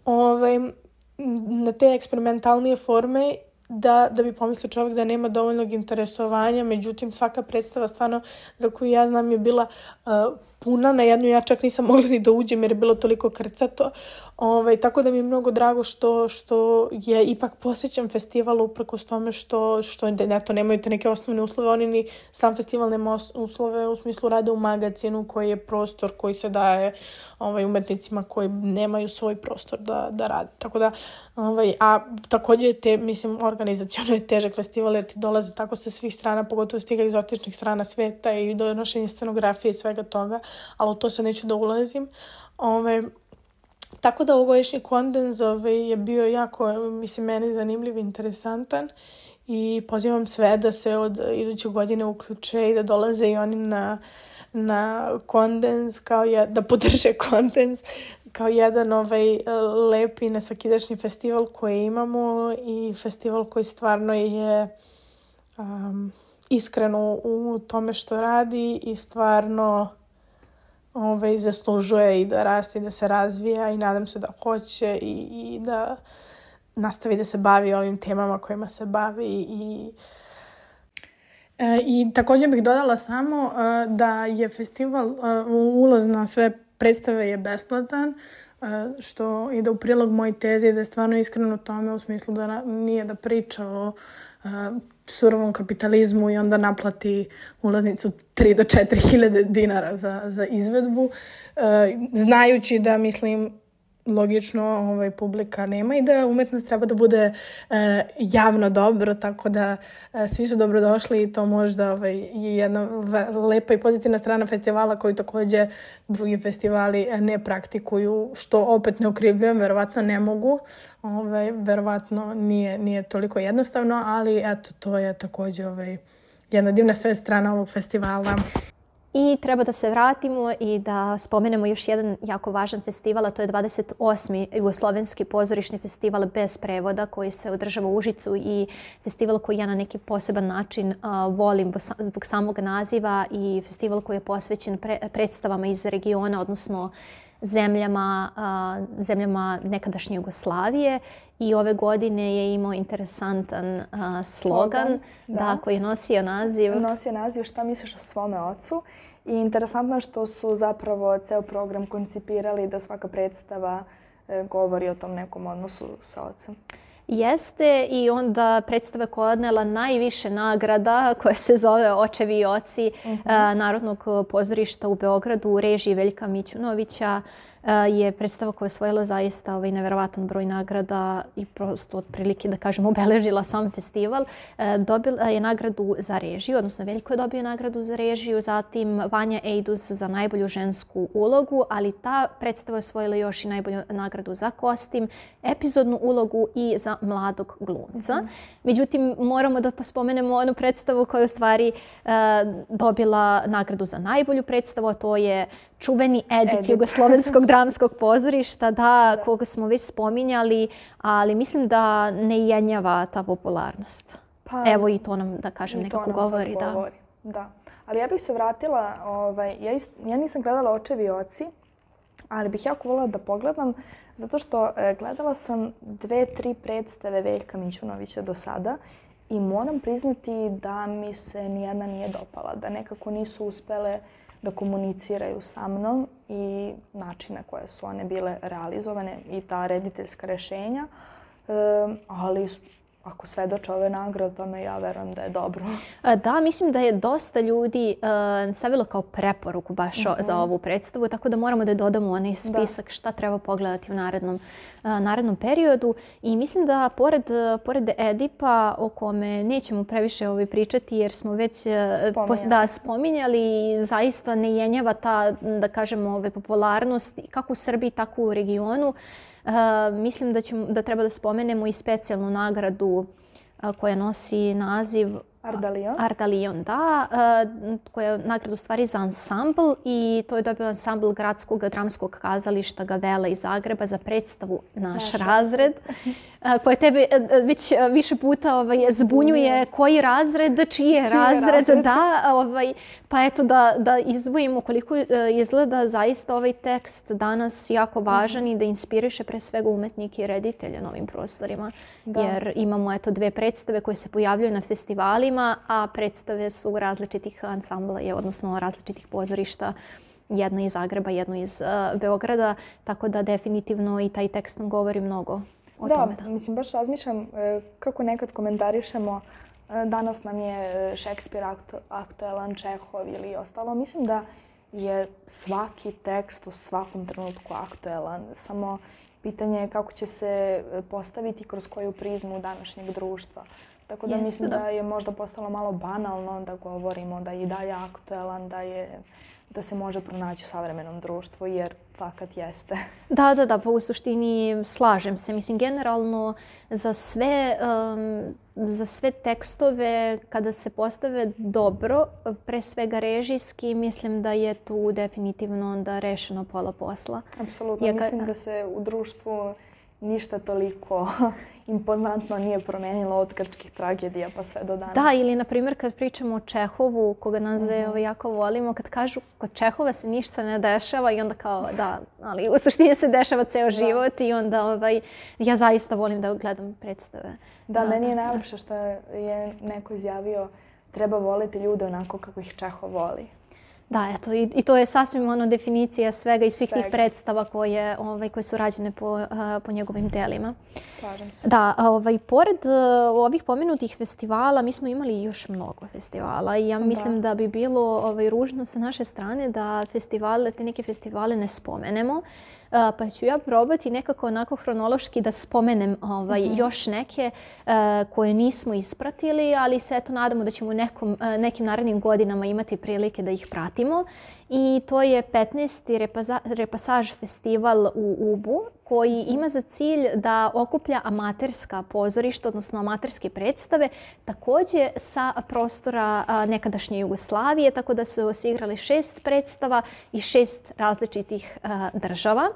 Ove, ovaj, na te eksperimentalnije forme da, da bi pomislio čovjek da nema dovoljnog interesovanja, međutim svaka predstava stvarno za koju ja znam je bila uh, puna, na jednu ja čak nisam mogla ni da uđem jer je bilo toliko krcato. Ovaj, tako da mi je mnogo drago što, što je ipak posjećan festival upreko s tome što, što ne, da, to nemaju te neke osnovne uslove. Oni ni sam festival nema uslove u smislu rade u magazinu koji je prostor koji se daje ovaj, umetnicima koji nemaju svoj prostor da, da rade. Tako da, ovaj, a takođe te, mislim, organizacijalno je težak festival jer ti dolaze tako sa svih strana, pogotovo s tih egzotičnih strana sveta i donošenje scenografije i svega toga ali u to se neću da ulazim. Ove, tako da ovogodišnji kondens ove, je bio jako, mislim, meni zanimljiv i interesantan i pozivam sve da se od iduće godine uključe i da dolaze i oni na, na kondens, kao ja, da podrže kondens kao jedan ovaj lepi i nesvakidašnji festival koji imamo i festival koji stvarno je um, iskreno u tome što radi i stvarno ovaj, zaslužuje i da raste i da se razvija i nadam se da hoće i, i da nastavi da se bavi ovim temama kojima se bavi i E, I takođe bih dodala samo e, da je festival, e, ulaz na sve predstave je besplatan, e, što ide u prilog moje teze da je stvarno iskreno tome u smislu da na, nije da priča o surovom kapitalizmu i onda naplati ulaznicu 3 do 4 hiljade dinara za, za izvedbu, znajući da, mislim, logično ovaj, publika nema i da umetnost treba da bude e, javno dobro, tako da e, svi su dobrodošli i to možda ovaj, je jedna lepa i pozitivna strana festivala koju takođe drugi festivali e, ne praktikuju, što opet ne okrivljujem, verovatno ne mogu, ovaj, verovatno nije, nije toliko jednostavno, ali eto, to je takođe ovaj, jedna divna strana ovog festivala. I treba da se vratimo i da spomenemo još jedan jako važan festival, a to je 28. Jugoslovenski pozorišni festival bez prevoda koji se održava u Užicu i festival koji ja na neki poseban način a, volim zbog samog naziva i festival koji je posvećen pre, predstavama iz regiona, odnosno zemljama, zemljama nekadašnje Jugoslavije i ove godine je imao interesantan slogan, slogan da. da, koji je nosio naziv... Nosio naziv Šta misliš o svome ocu i interesantno je što su zapravo ceo program koncipirali da svaka predstava e, govori o tom nekom odnosu sa ocem. Jeste i onda predstava koja je odnela najviše nagrada koja se zove Očevi i oci uh mhm. eh, -huh. Narodnog pozorišta u Beogradu u režiji Veljka Mićunovića. E, je predstava koja je osvojila zaista ovaj neverovatan broj nagrada i prosto otprilike da kažem obeležila sam festival. E, dobila je nagradu za režiju, odnosno Veliko je dobio nagradu za režiju, zatim Vanja Eidus za najbolju žensku ulogu, ali ta predstava je osvojila još i najbolju nagradu za kostim, epizodnu ulogu i za mladog glumca. Mm -hmm. Međutim, moramo da spomenemo onu predstavu koja je u stvari e, dobila nagradu za najbolju predstavu, a to je čuveni Edip, Edip. Jugoslovenskog dramskog pozorišta, da, da, koga smo već spominjali, ali mislim da ne jenjava ta popularnost. Pa, Evo i to nam, da kažem, nekako govori. Da. govori. Da. Ali ja bih se vratila, ovaj, ja, is, ja nisam gledala Očevi i oci, ali bih jako voljela da pogledam, zato što e, gledala sam dve, tri predstave Veljka Mićunovića do sada i moram priznati da mi se nijedna nije dopala, da nekako nisu uspele da komuniciraju sa mnom i način koje su one bile realizovane i ta rediteljska rešenja, ehm, ali ako svedoče ove nagrade, nagradama, ja verujem da je dobro. Da, mislim da je dosta ljudi uh, stavilo kao preporuku baš uh mhm. -huh. za ovu predstavu, tako da moramo da dodamo onaj da. spisak da. šta treba pogledati u narednom, uh, narednom periodu. I mislim da pored, pored Edipa, o kome nećemo previše ovaj pričati jer smo već e, spominjali. da, spominjali, zaista ne jenjava ta, da kažemo, ovaj, popularnost kako u Srbiji, tako u regionu. Uh, mislim da, ćemo, da treba da spomenemo i specijalnu nagradu koja nosi naziv Ardalion. Ardalion, da, e, koja je nagrada u stvari za ansambl i to je dobio ansambl Gradskog dramskog kazališta Gavela iz Zagreba za predstavu Naš, Naš razred, e, koja tebe e, već više puta ovaj, zbunjuje koji razred, čiji je razred, razred, da, ovaj, pa eto da, da izdvojimo koliko izgleda zaista ovaj tekst danas jako važan mm -hmm. i da inspiriše pre svega umetnike i reditelje na ovim prostorima. Da. Jer imamo eto dve predstave koje se pojavljuju na festivalima godinama, a predstave su različitih ansambla, je, odnosno različitih pozorišta jedno iz Zagreba, jedno iz uh, Beograda, tako da definitivno i taj tekst nam govori mnogo o da, tome. Da, mislim, baš razmišljam e, kako nekad komentarišemo e, danas nam je Šekspir aktu, aktuelan, Čehov ili ostalo. Mislim da je svaki tekst u svakom trenutku aktuelan, samo pitanje je kako će se postaviti kroz koju prizmu današnjeg društva. Tako da Jeste, mislim da. da je možda postalo malo banalno da govorimo da je i dalje aktuelan, da je da se može pronaći u savremenom društvu, jer fakat jeste. Da, da, da, pa u suštini slažem se. Mislim, generalno za sve, um, za sve tekstove kada se postave dobro, pre svega režijski, mislim da je tu definitivno onda rešeno pola posla. Apsolutno, Jaka... mislim da se u društvu ništa toliko impozantno nije promenilo od grčkih tragedija pa sve do danas. Da, ili na primjer kad pričamo o Čehovu, koga nas mm -hmm. jako volimo, kad kažu kod Čehova se ništa ne dešava i onda kao da, ali u suštini se dešava ceo da. život i onda ovaj, ja zaista volim da gledam predstave. Da, da meni je najlepše da. što je neko izjavio treba voliti ljude onako kako ih Čehov voli. Da, eto, i, i to je sasvim ono definicija svega i svih svega. tih predstava koje, ovaj, koje su rađene po, uh, po njegovim delima. Slažem se. Da, ovaj, pored uh, ovih pomenutih festivala, mi smo imali još mnogo festivala i ja da. mislim da, da bi bilo ovaj, ružno sa naše strane da festivale, te neke festivale ne spomenemo. Uh, pa ću ja probati nekako onako hronološki da spomenem ovaj, mm -hmm. još neke koje nismo ispratili, ali se eto nadamo da ćemo u nekom, nekim narednim godinama imati prilike da ih pratimo. I to je 15. Repaza, repasaž festival u Ubu koji ima za cilj da okuplja amaterska pozorišta, odnosno amaterske predstave, takođe sa prostora nekadašnje Jugoslavije, tako da su se osigrali šest predstava i šest različitih država.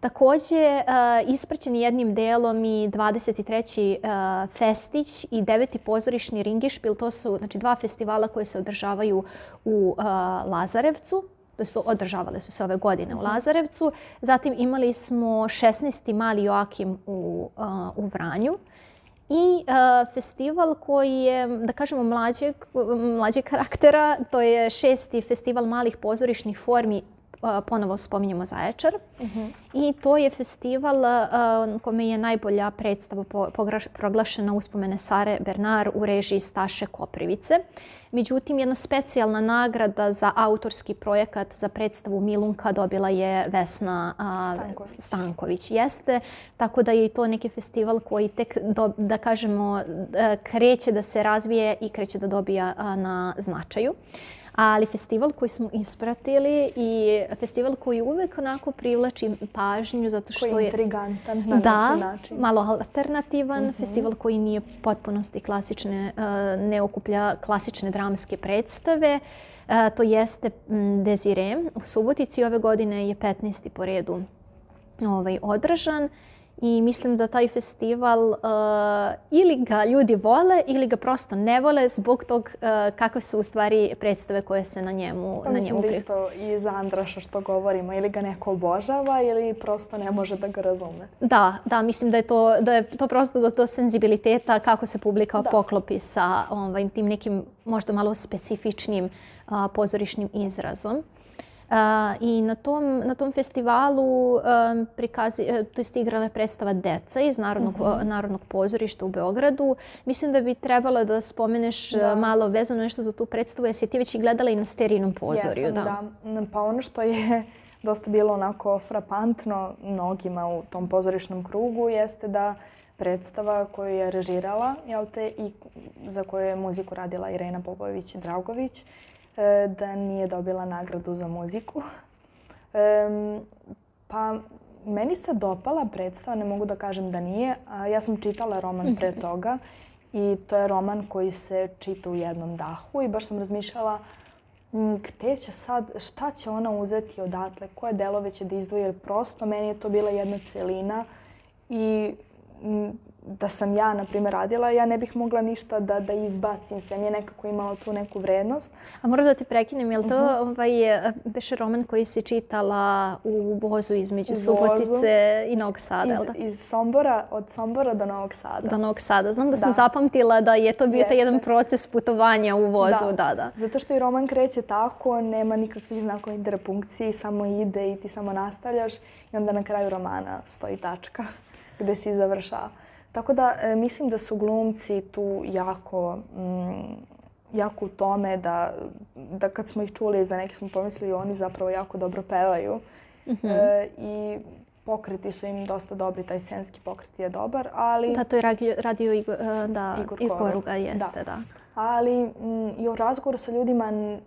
Takođe, ispraćen jednim delom i 23. Festić i 9. pozorišni Ringišpil, to su znači, dva festivala koje se održavaju u Lazarevcu to održavale su se ove godine u mhm. Lazarevcu. Zatim imali smo 16. mali Joakim u, uh, u Vranju i uh, festival koji je, da kažemo, mlađeg, mlađeg karaktera. To je šesti festival malih pozorišnih formi ponovo spominjemo Zaječar. Uh mhm. -huh. I to je festival uh, kome je najbolja predstava po, pograš, proglašena uspomene Sare Bernar u režiji Staše Koprivice. Međutim, jedna specijalna nagrada za autorski projekat za predstavu Milunka dobila je Vesna uh, Stanković. Stanković. Jeste, tako da je i to neki festival koji tek, do, da kažemo, e, kreće da se razvije i kreće da dobija na značaju ali festival koji smo ispratili i festival koji uvek onako privlači pažnju zato što koji je... intrigantan na da, neki način. malo alternativan, mm -hmm. festival koji nije potpunosti klasične, e, ne okuplja klasične dramske predstave. E, to jeste Desire u Subotici ove godine je 15. po redu ovaj, održan i mislim da taj festival uh, ili ga ljudi vole ili ga prosto ne vole zbog tog uh, kakve su u stvari predstave koje se na njemu pa, na njemu da isto i za Andraša što govorimo ili ga neko obožava ili prosto ne može da ga razume. Da, da, mislim da je to da je to prosto do to senzibiliteta kako se publika da. poklopi sa ovaj tim nekim možda malo specifičnim uh, pozorišnim izrazom. I na tom, na tom festivalu prikazi, e, to jest igrala predstava Deca iz Narodnog, mm -hmm. Narodnog pozorišta u Beogradu. Mislim da bi trebala da spomeneš e, da. malo vezano nešto za tu predstavu, jer si ti već i gledala i na sterinom pozoriju. Jesam, da. da. Pa ono što je dosta bilo onako frapantno mnogima u tom pozorišnom krugu jeste da predstava koju je režirala, jel te, i za koju je muziku radila Irena Popović-Dragović, E, da nije dobila nagradu za muziku. E, pa meni se dopala predstava, ne mogu da kažem da nije. A ja sam čitala roman pre mhm. toga i to je roman koji se čita u jednom dahu i baš sam razmišljala gde će sad, šta će ona uzeti odatle, koje delove će da izdvoji, izdvoje, prosto meni je to bila jedna celina i da sam ja, na primjer, radila, ja ne bih mogla ništa da, da izbacim. Sam je nekako imala tu neku vrednost. A moram da te prekinem, je li to uh mhm. -huh. ovaj, beše roman koji si čitala u vozu između u Subotice i Novog Sada, iz, da? Iz Sombora, od Sombora do Novog Sada. Do Novog Sada. Znam da, da. sam zapamtila da je to bio taj jedan proces putovanja u vozu, da. da, da. Zato što i roman kreće tako, nema nikakvih znakova interpunkcije, samo ide i ti samo nastavljaš i onda na kraju romana stoji tačka gde si završava. Tako da e, mislim da su glumci tu jako mm, jako u tome da, da kad smo ih čuli za neke smo pomislili oni zapravo jako dobro pevaju. Mm -hmm. e, I pokreti su im dosta dobri, taj senski pokret je dobar, ali... Da, to je radio, radio Igo, e, da, Igor, Igor Koruga, da. jeste, da. da. Ali m, mm, i u razgovoru sa ljudima, m,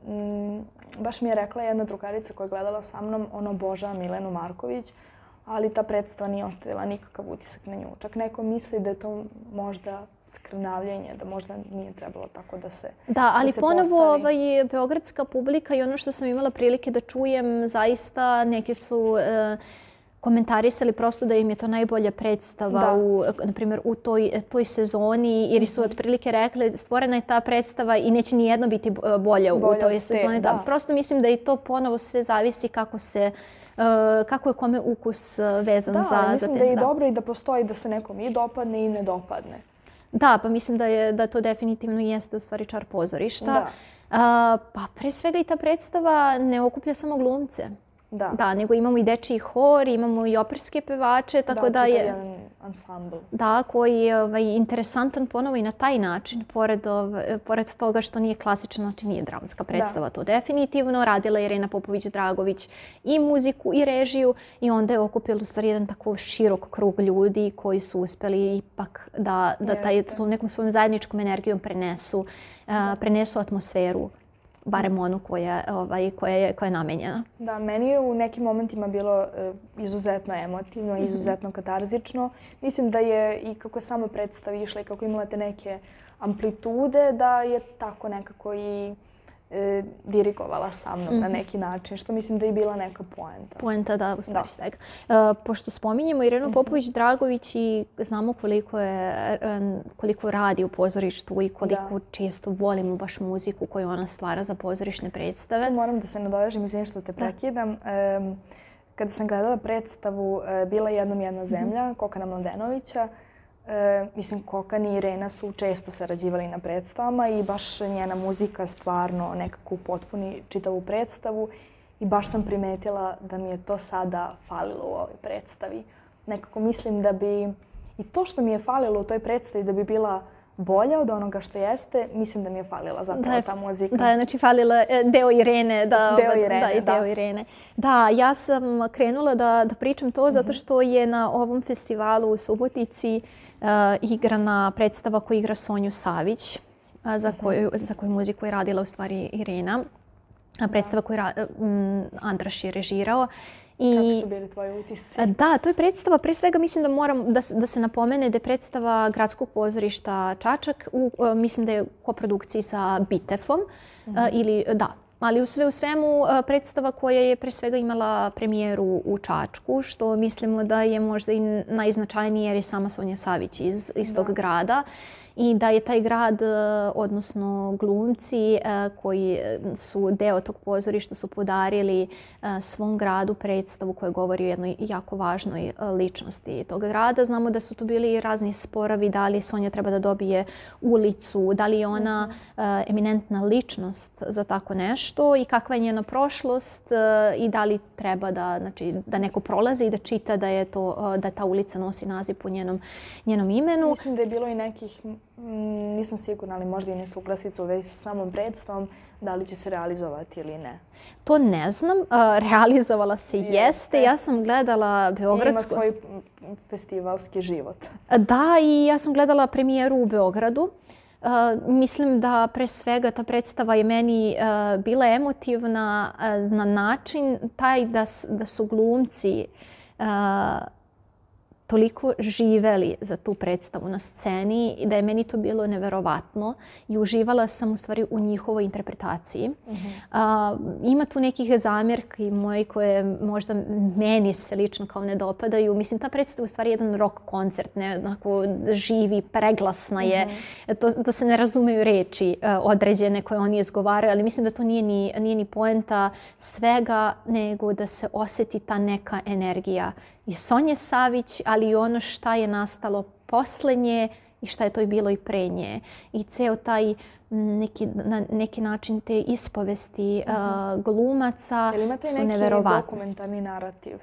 baš mi je rekla jedna drugarica koja je gledala sa mnom, ono obožava Milenu Marković, ali ta predstava nije ostavila nikakav utisak na nju. Čak neko misli da je to možda skrnavljenje, da možda nije trebalo tako da se Da, da ali da se ponovo postavi. ovaj, beogradska publika i ono što sam imala prilike da čujem, zaista neki su... E, komentarisali prosto da im je to najbolja predstava da. u, na primjer, u toj, toj sezoni jer su mhm. otprilike rekli stvorena je ta predstava i neće ni jedno biti bolje, bolja u toj sezoni. Da. da. Prosto mislim da i to ponovo sve zavisi kako se uh, E, kako je kome ukus e, vezan da, za, za te... Da, mislim da je i da. dobro i da postoji da se nekom i dopadne i ne dopadne. Da, pa mislim da, je, da to definitivno jeste u stvari čar pozorišta. Da. Uh, pa pre svega i ta predstava ne okuplja samo glumce. Da. Da, nego imamo i dečiji hor, imamo i operske pevače, da, tako da, da je... ansambl. Da, koji je ovaj, interesantan ponovo i na taj način, pored, ovaj, pored toga što nije klasičan, znači nije dramska da. predstava, da. to definitivno. Radila je Irena Popović-Dragović i muziku i režiju i onda je okupila u stvari jedan tako širok krug ljudi koji su uspeli ipak da, da taj, tu nekom svojom zajedničkom energijom prenesu, da. uh, prenesu atmosferu barem onu koja, ovaj, koja, je, koja je namenjena. Da, meni je u nekim momentima bilo eh, izuzetno emotivno, mhm. izuzetno katarzično. Mislim da je i kako je sama predstava išla i kako imala te neke amplitude, da je tako nekako i e, dirigovala sa mnom mm -hmm. na mhm. neki način, što mislim da je bila neka poenta. Poenta, da, u stvari da. svega. E, pošto spominjemo Irenu mhm. Popović-Dragović i znamo koliko, je, e, koliko radi u pozorištu i koliko da. često volimo baš muziku koju ona stvara za pozorišne predstave. Tu moram da se nadovežem, izvim što te da. prekidam. Da. E, kada sam gledala predstavu e, Bila jednom jedna mhm. zemlja, mm -hmm. Kokana Mladenovića, E, mislim, Kokan i Irena su često sarađivali na predstavama i baš njena muzika stvarno nekako potpuni čitavu predstavu i baš sam primetila da mi je to sada falilo u ovoj predstavi. Nekako mislim da bi i to što mi je falilo u toj predstavi da bi bila bolja od onoga što jeste, mislim da mi je falila zapravo da, ta muzika. Da, znači falila e, deo Irene. Da, deo ovaj, Irene, da. I da. deo da. Irene. Da, ja sam krenula da, da pričam to mm -hmm. zato mhm. što je na ovom festivalu u Subotici uh, uh, eh, igrana predstava koju igra Sonju Savić, eh, za mhm. koju, za koju muziku je radila u stvari Irena. Eh, da. Predstava koju ra, um, Andraš je režirao. I, Kako su bili tvoji utisci? Da, to je predstava. Pre svega mislim da moram da, da se napomene da je predstava Gradskog pozorišta Čačak. U, uh, mislim da je u koprodukciji sa Bitefom. Uh, ili, da, Ali u sve u svemu e, predstava koja je pre svega imala premijeru u Čačku, što mislimo da je možda i najznačajnije jer je sama Sonja Savić iz, iz tog da. grada i da je taj grad, e, odnosno glumci e, koji su deo tog pozorišta su podarili svom gradu predstavu koja govori o jednoj jako važnoj ličnosti tog grada. Znamo da su tu bili razni sporavi, da li Sonja treba da dobije ulicu, da li je ona mhm. eminentna ličnost za tako nešto što i kakva je njena prošlost eh, i da li treba da, znači, da neko prolazi i da čita da, je to, eh, da ta ulica nosi naziv po njenom, njenom imenu. Mislim da je bilo i nekih, nisam sigurna, ali možda i nesuglasica u vezi sa samom predstavom, da li će se realizovati ili ne. To ne znam. Eh, realizovala se jeste. jeste. Ja sam gledala Beogradsku... Ima svoj festivalski život. Da, i ja sam gledala premijeru u Beogradu. Uh, mislim da pre svega ta predstava je meni uh, bila emotivna uh, na način taj da, da su glumci uh, toliko živeli za tu predstavu na sceni i da je meni to bilo neverovatno i uživala sam u stvari u njihovoj interpretaciji. Uh mhm. -huh. A, ima tu nekih zamjerki moje koje možda meni se lično kao ne dopadaju. Mislim, ta predstava u stvari jedan rock koncert, ne onako živi, preglasna je. Uh mhm. -huh. to, to se ne razumeju reči e, određene koje oni izgovaraju, ali mislim da to nije ni, nije ni poenta svega, nego da se oseti ta neka energija i Sonje Savić, ali i ono šta je nastalo posle nje i šta je to i bilo i pre nje. I ceo taj neki, na neki način te ispovesti uh, glumaca su neverovatne. imate neki dokumentarni narativ?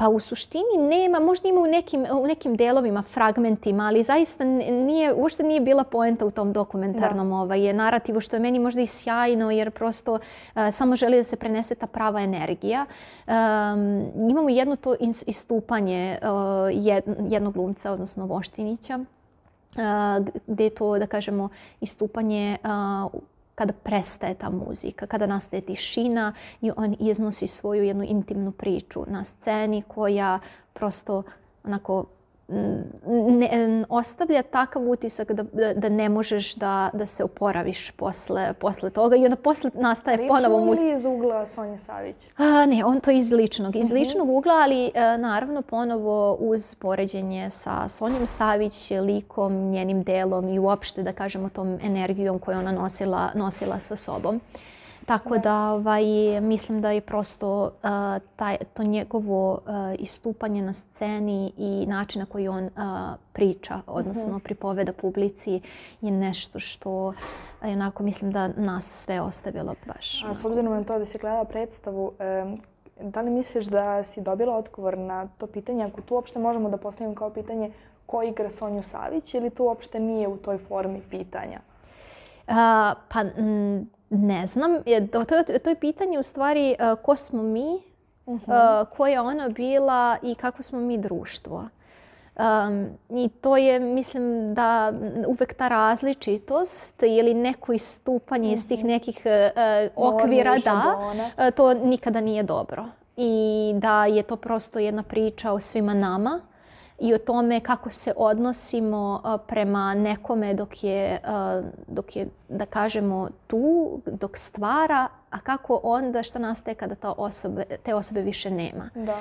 Pa u suštini nema, možda ima u nekim, u nekim delovima, fragmentima, ali zaista nije, uopšte nije bila poenta u tom dokumentarnom da. ovaj, narativu, što je meni možda i sjajno, jer prosto uh, samo želi da se prenese ta prava energija. Um, imamo jedno to istupanje uh, jednog glumca, odnosno Voštinića, uh, gde je to, da kažemo, istupanje uh, kada prestaje ta muzika, kada nastaje tišina i on iznosi svoju jednu intimnu priču na sceni koja prosto onako ne, ostavlja takav utisak da, da, da ne možeš da, da se oporaviš posle, posle toga i onda posle nastaje Lično ponovo muzika. Lično ili iz ugla Sonja Savić? A, ne, on to iz ličnog. Iz uh mhm. -huh. ličnog ugla, ali a, e, naravno ponovo uz poređenje sa Sonjom Savić, likom, njenim delom i uopšte, da kažemo, tom energijom koju ona nosila, nosila sa sobom. Tako da. da ovaj, mislim da je prosto uh, taj, to njegovo uh, istupanje na sceni i način na koji on uh, priča, mhm. odnosno mm pripoveda publici je nešto što je onako mislim da nas sve ostavilo baš. A s obzirom na to da si gledala predstavu, um, da li misliš da si dobila odgovor na to pitanje? Ako tu uopšte možemo da postavimo kao pitanje ko igra Sonju Savić ili tu uopšte nije u toj formi pitanja? Uh, pa m, Ne znam, to, to je pitanje u stvari uh, ko smo mi, uh ko je ona bila i kako smo mi društvo. Um, I to je, mislim, da uvek ta različitost ili neko istupanje mm -hmm. iz tih mhm. nekih uh, okvira, da, uh, to nikada nije dobro. I da je to prosto jedna priča o svima nama i o tome kako se odnosimo uh, prema nekome dok je, uh, dok je, da kažemo, tu, dok stvara, a kako onda šta nastaje kada ta osobe, te osobe više nema. Da.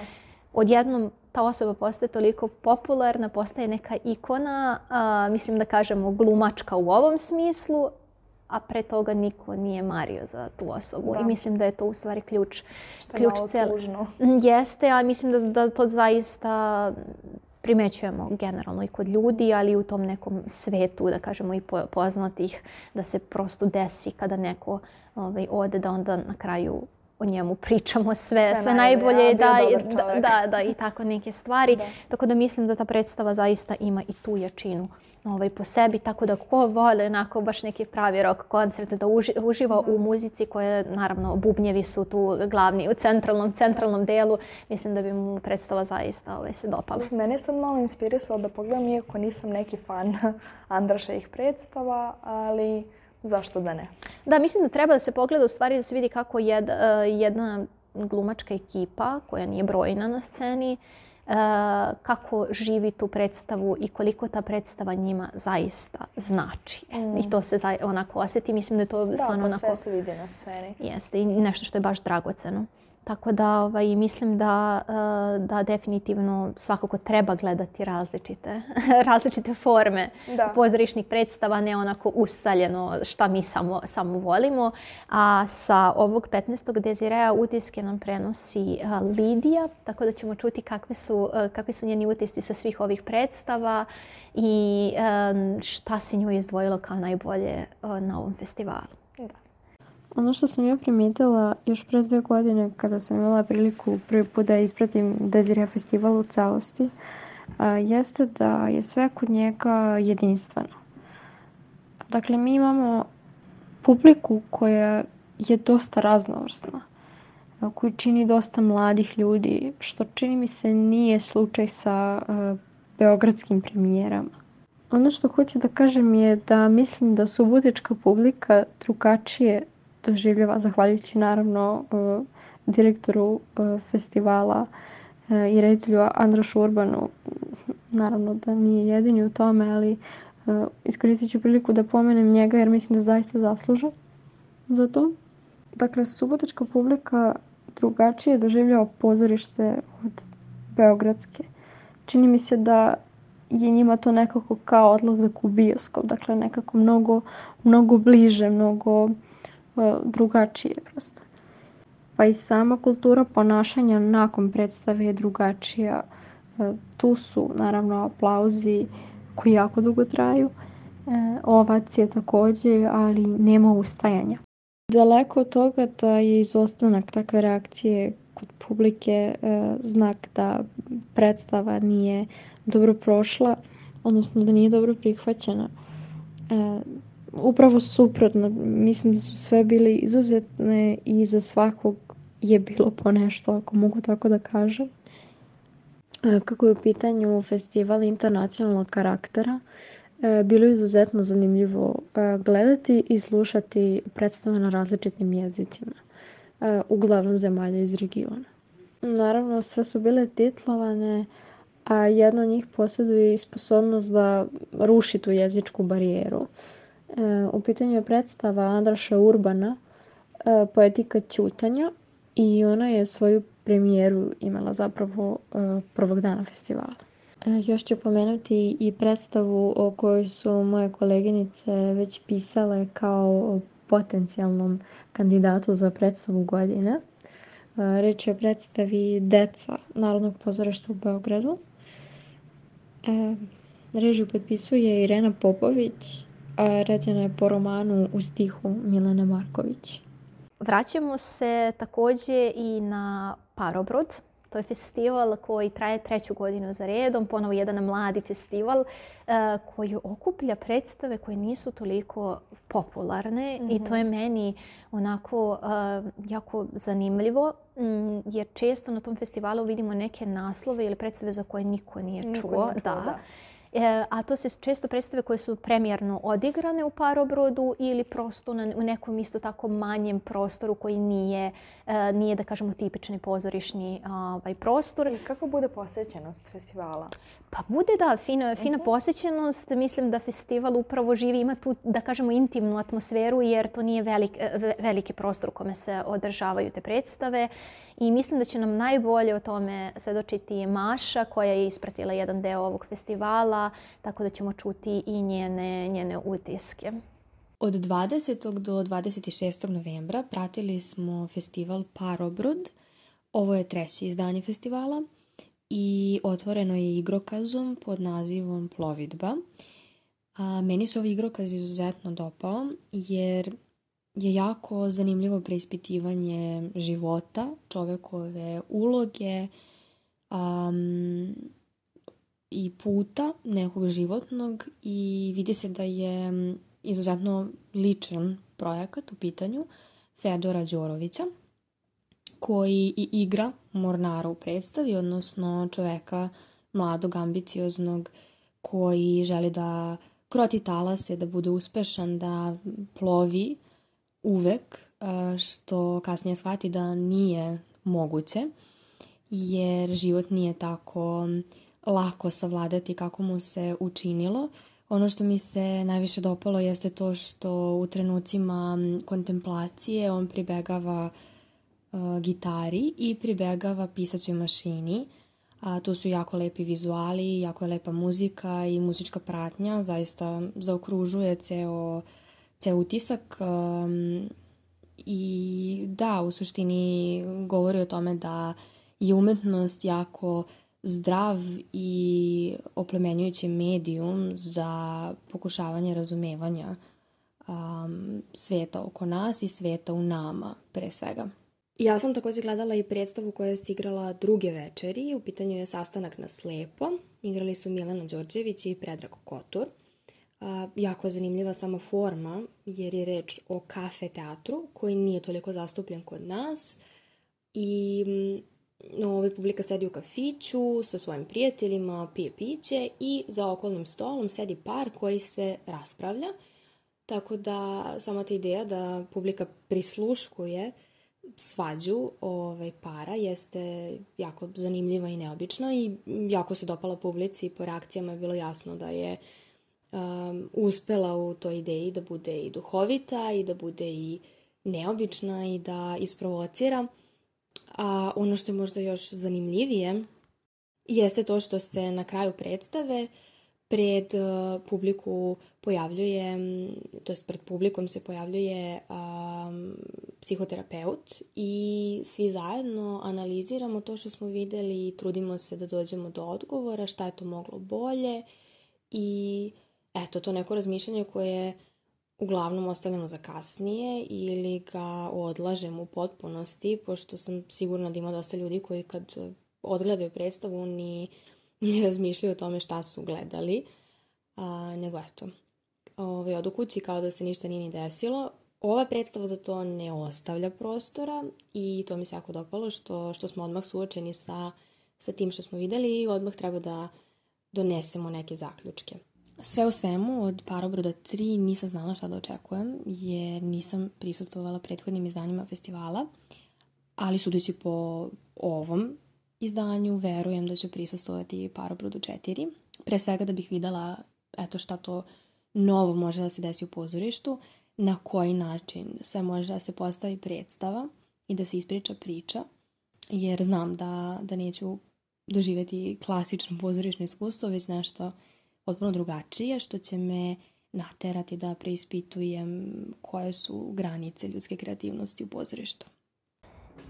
Odjednom ta osoba postaje toliko popularna, postaje neka ikona, a, uh, mislim da kažemo glumačka u ovom smislu, a pre toga niko nije mario za tu osobu. Da. I mislim da je to u stvari ključ. Što je ključ malo cel... tužno. Mm, jeste, a mislim da, da to zaista primećujemo generalno i kod ljudi, ali i u tom nekom svetu, da kažemo i poznatih, da se prosto desi kada neko ovaj, ode, da onda na kraju o njemu pričamo sve, sve, sve najbolje, najbolje daj, da, da, da, da, i tako neke stvari. Da. Tako da mislim da ta predstava zaista ima i tu jačinu ovaj, po sebi, tako da ko vole onako baš neki pravi rock koncert da uži, uživa da. u mhm. muzici koje naravno bubnjevi su tu glavni u centralnom, centralnom delu, mislim da bi mu predstava zaista ovaj, se dopala. Mene je sad malo inspirisalo da pogledam, iako nisam neki fan Andraša ih predstava, ali zašto da ne? Da, mislim da treba da se pogleda u stvari da se vidi kako jed, e, jedna glumačka ekipa koja nije brojna na sceni, e, kako živi tu predstavu i koliko ta predstava njima zaista znači. Mm. I to se za, onako osjeti. Mislim da je to da, stvarno pa onako... Da, pa sve se vidi na sceni. Jeste i nešto što je baš dragoceno. Tako da ovaj, mislim da, e, da definitivno svakako treba gledati različite, različite forme da. pozorišnih predstava, ne onako ustaljeno šta mi samo, samo volimo. A sa ovog 15. Dezirea utiske nam prenosi e, Lidija, tako da ćemo čuti kakve su, e, kakvi su njeni utisci sa svih ovih predstava i šta se nju izdvojilo kao najbolje na ovom festivalu. Ono što sam ja primetila još pre dve godine kada sam imala priliku prvi put da ispratim Desiree festival u celosti, jeste da je sve kod njega jedinstveno. Dakle, mi imamo publiku koja je dosta raznovrsna, koju čini dosta mladih ljudi, što čini mi se nije slučaj sa beogradskim premijerama. Ono što hoću da kažem je da mislim da subotička publika drugačije doživljava zahvaljujući naravno e, direktoru e, festivala e, i reditelju Andrašu Urbanu. Naravno da nije jedini u tome, ali iskoristit ću priliku da pomenem njega jer mislim da zaista zasluža za to. Dakle, subotička publika drugačije doživljava pozorište od beogradske. Čini mi se da je njima to nekako kao odlazak u bioskop, dakle nekako mnogo, mnogo bliže, mnogo drugačije prosto. Pa i sama kultura ponašanja nakon predstave je drugačija. Tu su naravno aplauzi koji jako dugo traju, Ovac je takođe, ali nema ustajanja. Daleko od toga da je izostanak takve reakcije kod publike znak da predstava nije dobro prošla, odnosno da nije dobro prihvaćena upravo suprotno, mislim da su sve bili izuzetne i za svakog je bilo po nešto, ako mogu tako da kažem. E, kako je u pitanju festival internacionalnog karaktera, e, bilo je izuzetno zanimljivo e, gledati i slušati predstave na različitim jezicima, uglavnom zemalja iz regiona. Naravno, sve su bile titlovane, a jedna od njih posjeduje i sposobnost da ruši tu jezičku barijeru. E, u pitanju je predstava Andraša Urbana e, Poetika ćutanja i ona je svoju premijeru imala zapravo e, prvog dana festivala. Još ću pomenuti i predstavu o kojoj su moje koleginice već pisale kao potencijalnom kandidatu za predstavu godine. Reč je o predstavi Deca Narodnog pozorišta u Beogradu. Režiju potpisuje Irena Popović, rađena je po romanu u stihu Milana Marković. Vraćamo se takođe i na Parobrod. To je festival koji traje treću godinu za redom, ponovo jedan mladi festival e, koji okuplja predstave koje nisu toliko popularne mm -hmm. i to je mhm. meni onako e, jako zanimljivo mm, jer često na tom festivalu vidimo neke naslove ili predstave za koje niko nije čuo. Niko nije čuo da. da. E, a to se često predstave koje su premijerno odigrane u parobrodu ili prosto na, u nekom isto tako manjem prostoru koji nije, e, nije da kažemo, tipični pozorišni ovaj, prostor. I kako bude posjećenost festivala? Pa bude da, fina, fina uh mhm. -huh. posjećenost. Mislim da festival upravo živi, ima tu da kažemo intimnu atmosferu jer to nije velik, e, veliki prostor u kome se održavaju te predstave i mislim da će nam najbolje o tome svedočiti Maša koja je ispratila jedan deo ovog festivala tako da ćemo čuti i njene, njene utiske. Od 20. do 26. novembra pratili smo festival Parobrod. Ovo je treće izdanje festivala – i otvoreno je igrokazom pod nazivom Plovidba. A, meni se ovaj igrokaz izuzetno dopao jer je jako zanimljivo preispitivanje života, čovekove uloge um, i puta nekog životnog i vidi se da je izuzetno ličan projekat u pitanju Fedora Đorovića, koji i igra Mornara u predstavi, odnosno čoveka mladog, ambicioznog, koji želi da kroti talase, da bude uspešan, da plovi uvek, što kasnije shvati da nije moguće, jer život nije tako lako savladati kako mu se učinilo. Ono što mi se najviše dopalo jeste to što u trenucima kontemplacije on pribegava uh, gitari i pribegava pisaćoj mašini. A, tu su jako lepi vizuali, jako je lepa muzika i muzička pratnja, zaista zaokružuje ceo, ceo utisak um, i da, u suštini govori o tome da je umetnost jako zdrav i oplemenjujući medijum za pokušavanje razumevanja um, sveta oko nas i sveta u nama, pre svega. Ja sam takođe gledala i predstavu koja se igrala druge večeri. U pitanju je sastanak na slepo. Igrali su Milena Đorđević i Predrag Kotur. A, jako je zanimljiva sama forma jer je reč o kafe teatru koji nije toliko zastupljen kod nas i no, ovaj publika sedi u kafiću sa svojim prijateljima, pije piće i za okolnim stolom sedi par koji se raspravlja. Tako da sama ta ideja da publika prisluškuje svađu ovaj, para jeste jako zanimljiva i neobična i jako se dopala publici i po reakcijama je bilo jasno da je um, uspela u toj ideji da bude i duhovita i da bude i neobična i da isprovocira. A ono što je možda još zanimljivije jeste to što se na kraju predstave uh, pred eh, publiku pojavljuje, to jest pred publikom se pojavljuje um, psihoterapeut i svi zajedno analiziramo to što smo videli i trudimo se da dođemo do odgovora, šta je to moglo bolje i eto, to neko razmišljanje koje uglavnom ostavljamo za kasnije ili ga odlažem u potpunosti, pošto sam sigurna da ima dosta ljudi koji kad odgledaju predstavu ni i razmišljaju o tome šta su gledali, a, nego eto, ovaj, odu kući kao da se ništa nije ni desilo. Ova predstava za to ne ostavlja prostora i to mi se jako dopalo što, što smo odmah suočeni sa, sa tim što smo videli i odmah treba da donesemo neke zaključke. Sve u svemu, od Parobroda 3 nisam znala šta da očekujem, jer nisam prisutovala prethodnim izdanjima festivala, ali sudeći po ovom, izdanju verujem da ću prisustovati Parobrodu 4, pre svega da bih videla eto šta to novo može da se desi u pozorištu, na koji način sve može da se postavi predstava i da se ispriča priča, jer znam da, da neću doživeti klasično pozorišno iskustvo, već nešto potpuno drugačije, što će me naterati da preispitujem koje su granice ljudske kreativnosti u pozorištu.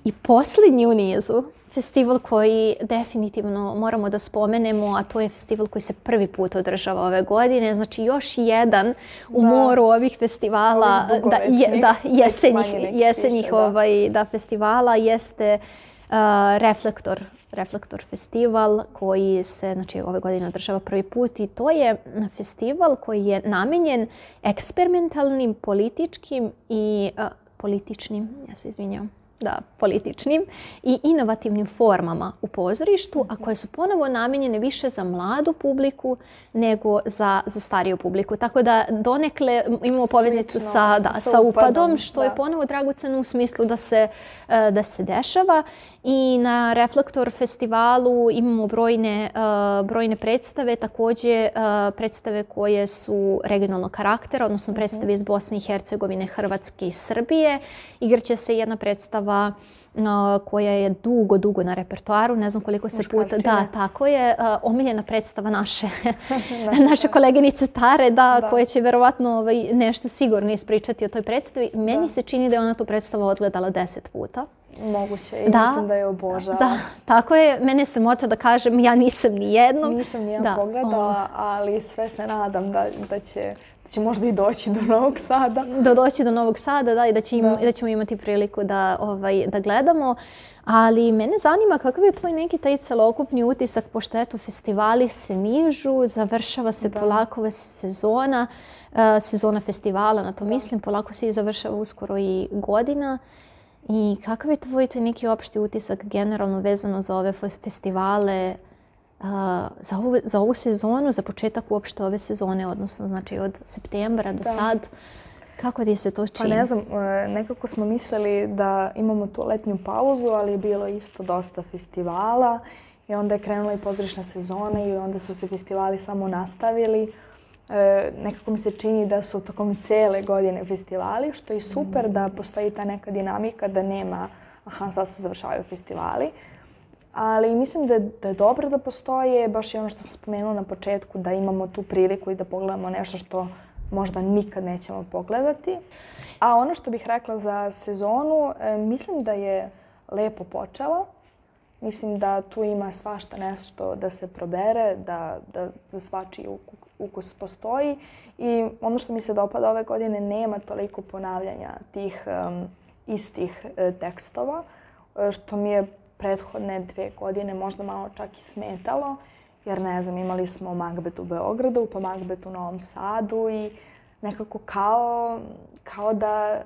I poslednji u nizu, festival koji definitivno moramo da spomenemo, a to je festival koji se prvi put održava ove godine. Znači još jedan u da. moru ovih festivala, da, je, da, jesenjih, jesenjih više, da. ovaj, da. festivala, jeste uh, Reflektor Reflektor festival koji se znači, ove godine održava prvi put i to je festival koji je namenjen eksperimentalnim, političkim i uh, političnim, ja se izvinjam, da, političnim i inovativnim formama u pozorištu, a koje su ponovo namijenjene više za mladu publiku nego za, za stariju publiku. Tako da donekle imamo poveznicu sa, da, sa, upadom, što da. je ponovo dragoceno u smislu da se, e, da se dešava i na Reflektor festivalu imamo brojne, eh, brojne predstave, takođe eh, predstave koje su regionalnog karaktera, odnosno mhm. predstave iz Bosne i Hercegovine, Hrvatske i Srbije. Igraće se jedna predstava eh, koja je dugo, dugo na repertoaru, ne znam koliko se puta, da, tako je, omiljena predstava naše, naše koleginice Tare, da, da, koja će verovatno ovaj, nešto sigurno ispričati o toj predstavi. Meni da. se čini da je ona tu predstavu odgledala deset puta. Moguće, i da, mislim da je obožava. Da, tako je. Mene se mota da kažem, ja nisam ni jednom. Nisam ni da. pogledala, ali sve se nadam da, da će da će možda i doći do Novog Sada. Da doći do Novog Sada, da, i da, će im, da. da ćemo imati priliku da, ovaj, da gledamo. Ali mene zanima kakav je tvoj neki taj celokupni utisak, pošto eto festivali se nižu, završava se da. polako sezona, uh, sezona festivala, na to da. mislim, polako se i završava uskoro i godina. Uh, I kakav je tvoj taj neki opšti utisak generalno vezano za ove festivale, uh, za, ovu, za ovu sezonu, za početak uopšte ove sezone, odnosno znači od septembra do da. sad? Kako ti se to pa čini? Pa ne znam, e, nekako smo mislili da imamo tu letnju pauzu, ali je bilo isto dosta festivala i onda je krenula i pozorišna sezona i onda su se festivali samo nastavili e, nekako mi se čini da su tokom cele godine festivali, što je super mm. da postoji ta neka dinamika da nema aha, sad se završavaju festivali. Ali mislim da je, da je dobro da postoje, baš i ono što sam spomenula na početku, da imamo tu priliku i da pogledamo nešto što možda nikad nećemo pogledati. A ono što bih rekla za sezonu, e, mislim da je lepo počela. Mislim da tu ima svašta nešto da se probere, da, da za svačiji ukuk ukus postoji i ono što mi se dopada ove godine nema toliko ponavljanja tih um, istih e, tekstova, e, što mi je prethodne dve godine možda malo čak i smetalo, jer ne znam, imali smo Macbeth u Beogradu, pa Macbeth u Novom Sadu i nekako kao, kao da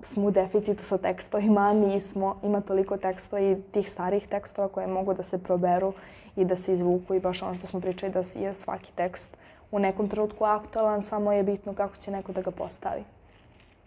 smo u deficitu sa tekstovima, nismo, ima toliko tekstova i tih starih tekstova koje mogu da se proberu i da se izvuku i baš ono što smo pričali da je svaki tekst u nekom trenutku aktualan, samo je bitno kako će neko da ga postavi.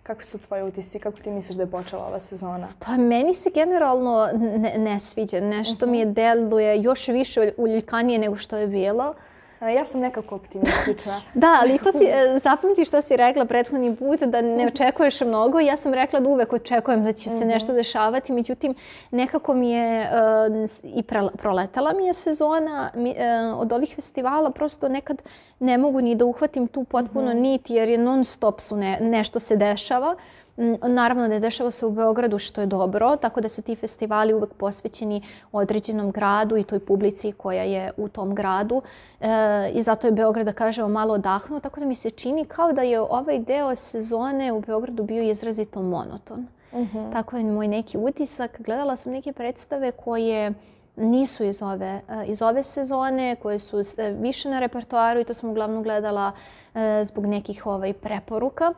Kakvi su tvoje utisci? Kako ti misliš da je počela ova sezona? Pa meni se generalno ne, ne sviđa. Nešto uh -huh. mi je mhm. deluje još više uljuljkanije nego što je bilo. E, ja sam nekako optimistična. da, ali to si, e, zapamti šta si rekla prethodni put, da ne mhm. očekuješ mnogo. Ja sam rekla da uvek očekujem da će se mhm. nešto dešavati, međutim, nekako mi je uh, i proletala mi je sezona mi, uh, od ovih festivala, prosto nekad ne mogu ni da uhvatim tu potpuno mm niti, jer je non stop su ne, nešto se dešava. Uh, Mm, naravno, ne da dešava se u Beogradu što je dobro, tako da su ti festivali uvek posvećeni određenom gradu i toj publici koja je u tom gradu e, i zato je Beograd, da kažemo, malo odahnuo, tako da mi se čini kao da je ovaj deo sezone u Beogradu bio izrazito monoton. Uh mhm. -huh. Tako je moj neki utisak. Gledala sam neke predstave koje nisu iz ove, e, iz ove sezone, koje su e, više na repertoaru i to sam uglavnom gledala e, zbog nekih ovaj, preporuka.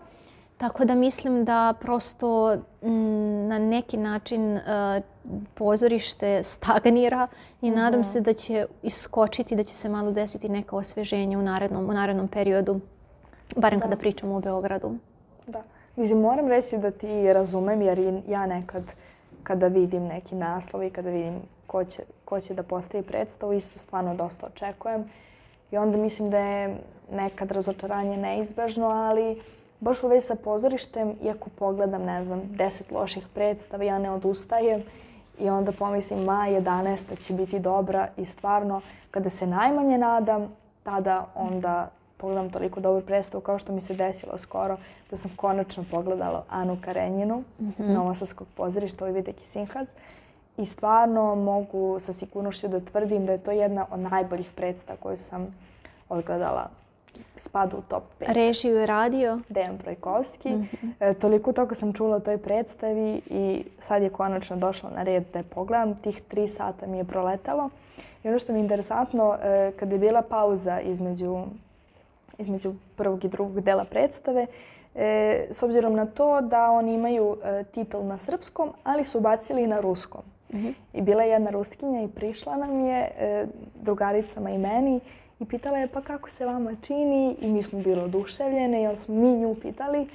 Tako da mislim da prosto m, mm, na neki način uh, pozorište stagnira i mhm. nadam se da će iskočiti, da će se malo desiti neka osveženja u narednom, u narednom periodu, barem da. kada pričamo o Beogradu. Da. Mislim, moram reći da ti razumem jer ja nekad kada vidim neki naslov i kada vidim ko će, ko će da postavi predstavu, isto stvarno dosta očekujem. I onda mislim da je nekad razočaranje neizbežno, ali baš u vezi sa pozorištem, iako pogledam, ne znam, deset loših predstava, ja ne odustajem i onda pomislim, ma, 11. će biti dobra i stvarno, kada se najmanje nadam, tada onda pogledam toliko dobru predstavu kao što mi se desilo skoro da sam konačno pogledala Anu Karenjinu, mm -hmm. Novosadskog pozorišta, ovaj Videki Sinhaz. I stvarno mogu sa sigurnošću da tvrdim da je to jedna od najboljih predstava koju sam odgledala spada u top 5. Rešio je radio. Dejan Projkovski. Mm -hmm. e, toliko toga sam čula o toj predstavi i sad je konačno došla na red da je pogledam. Tih tri sata mi je proletalo. I ono što mi je interesantno, e, kada je bila pauza između, između prvog i drugog dela predstave, e, s obzirom na to da oni imaju e, titel na srpskom, ali su bacili i na ruskom. Mm -hmm. I bila je jedna ruskinja i prišla nam je e, drugaricama i meni i pitala je pa kako se vama čini i mi smo bili oduševljene jer smo mi nju pitali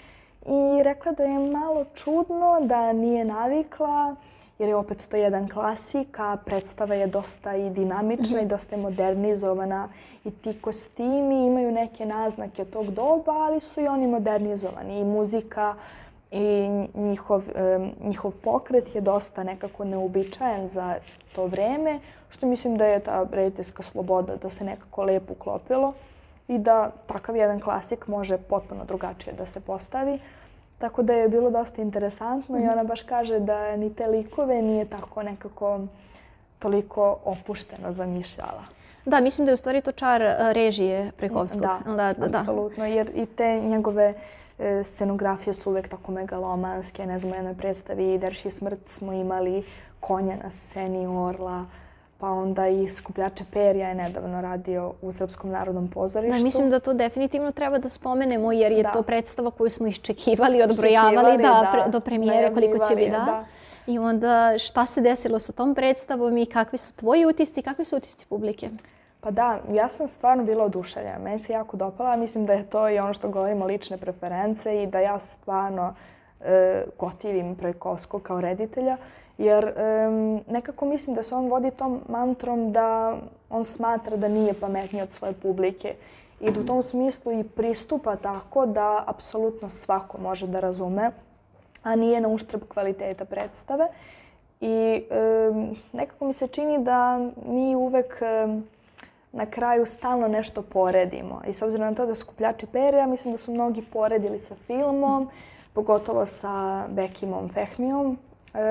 i rekla da je malo čudno da nije navikla jer je opet to jedan klasika, predstava je dosta i dinamična i mhm. dosta je modernizovana i ti kostimi imaju neke naznake tog doba, ali su i oni modernizovani i muzika i njihov, njihov pokret je dosta nekako neobičajen za to vreme, što mislim da je ta rediteljska sloboda da se nekako lepo uklopilo i da takav jedan klasik može potpuno drugačije da se postavi. Tako da je bilo dosta interesantno mm -hmm. i mhm. ona baš kaže da ni te likove nije tako nekako toliko opušteno zamišljala. Da, mislim da je u stvari to čar eh, režije Prekovskog. Da, da, da, da, apsolutno, jer i te njegove uh, E, scenografije su uvek tako megalomanske, ne znam, u jednoj predstavi Derši smrt smo imali konja na sceni, orla, pa onda i skupljače perja je nedavno radio u Srpskom narodnom pozorištu. Da, mislim da to definitivno treba da spomenemo jer je da. to predstava koju smo iščekivali, odbrojavali da, da, pre, do premijere koliko će biti. Da. da. I onda šta se desilo sa tom predstavom i kakvi su tvoji utisci, kakvi su utisci publike? Uh, Pa da, ja sam stvarno bila oduševljena. Meni se jako dopala. Mislim da je to i ono što govorimo lične preference i da ja stvarno e, gotivim Trojkovsko kao reditelja. Jer e, nekako mislim da se on vodi tom mantrom da on smatra da nije pametniji od svoje publike. I da u tom smislu i pristupa tako da apsolutno svako može da razume, a nije na uštrb kvaliteta predstave. I e, nekako mi se čini da mi uvek... E, na kraju stalno nešto poredimo. I s obzirom na to da skupljači perja, mislim da su mnogi poredili sa filmom, pogotovo sa Bekimom Fehmijom. E,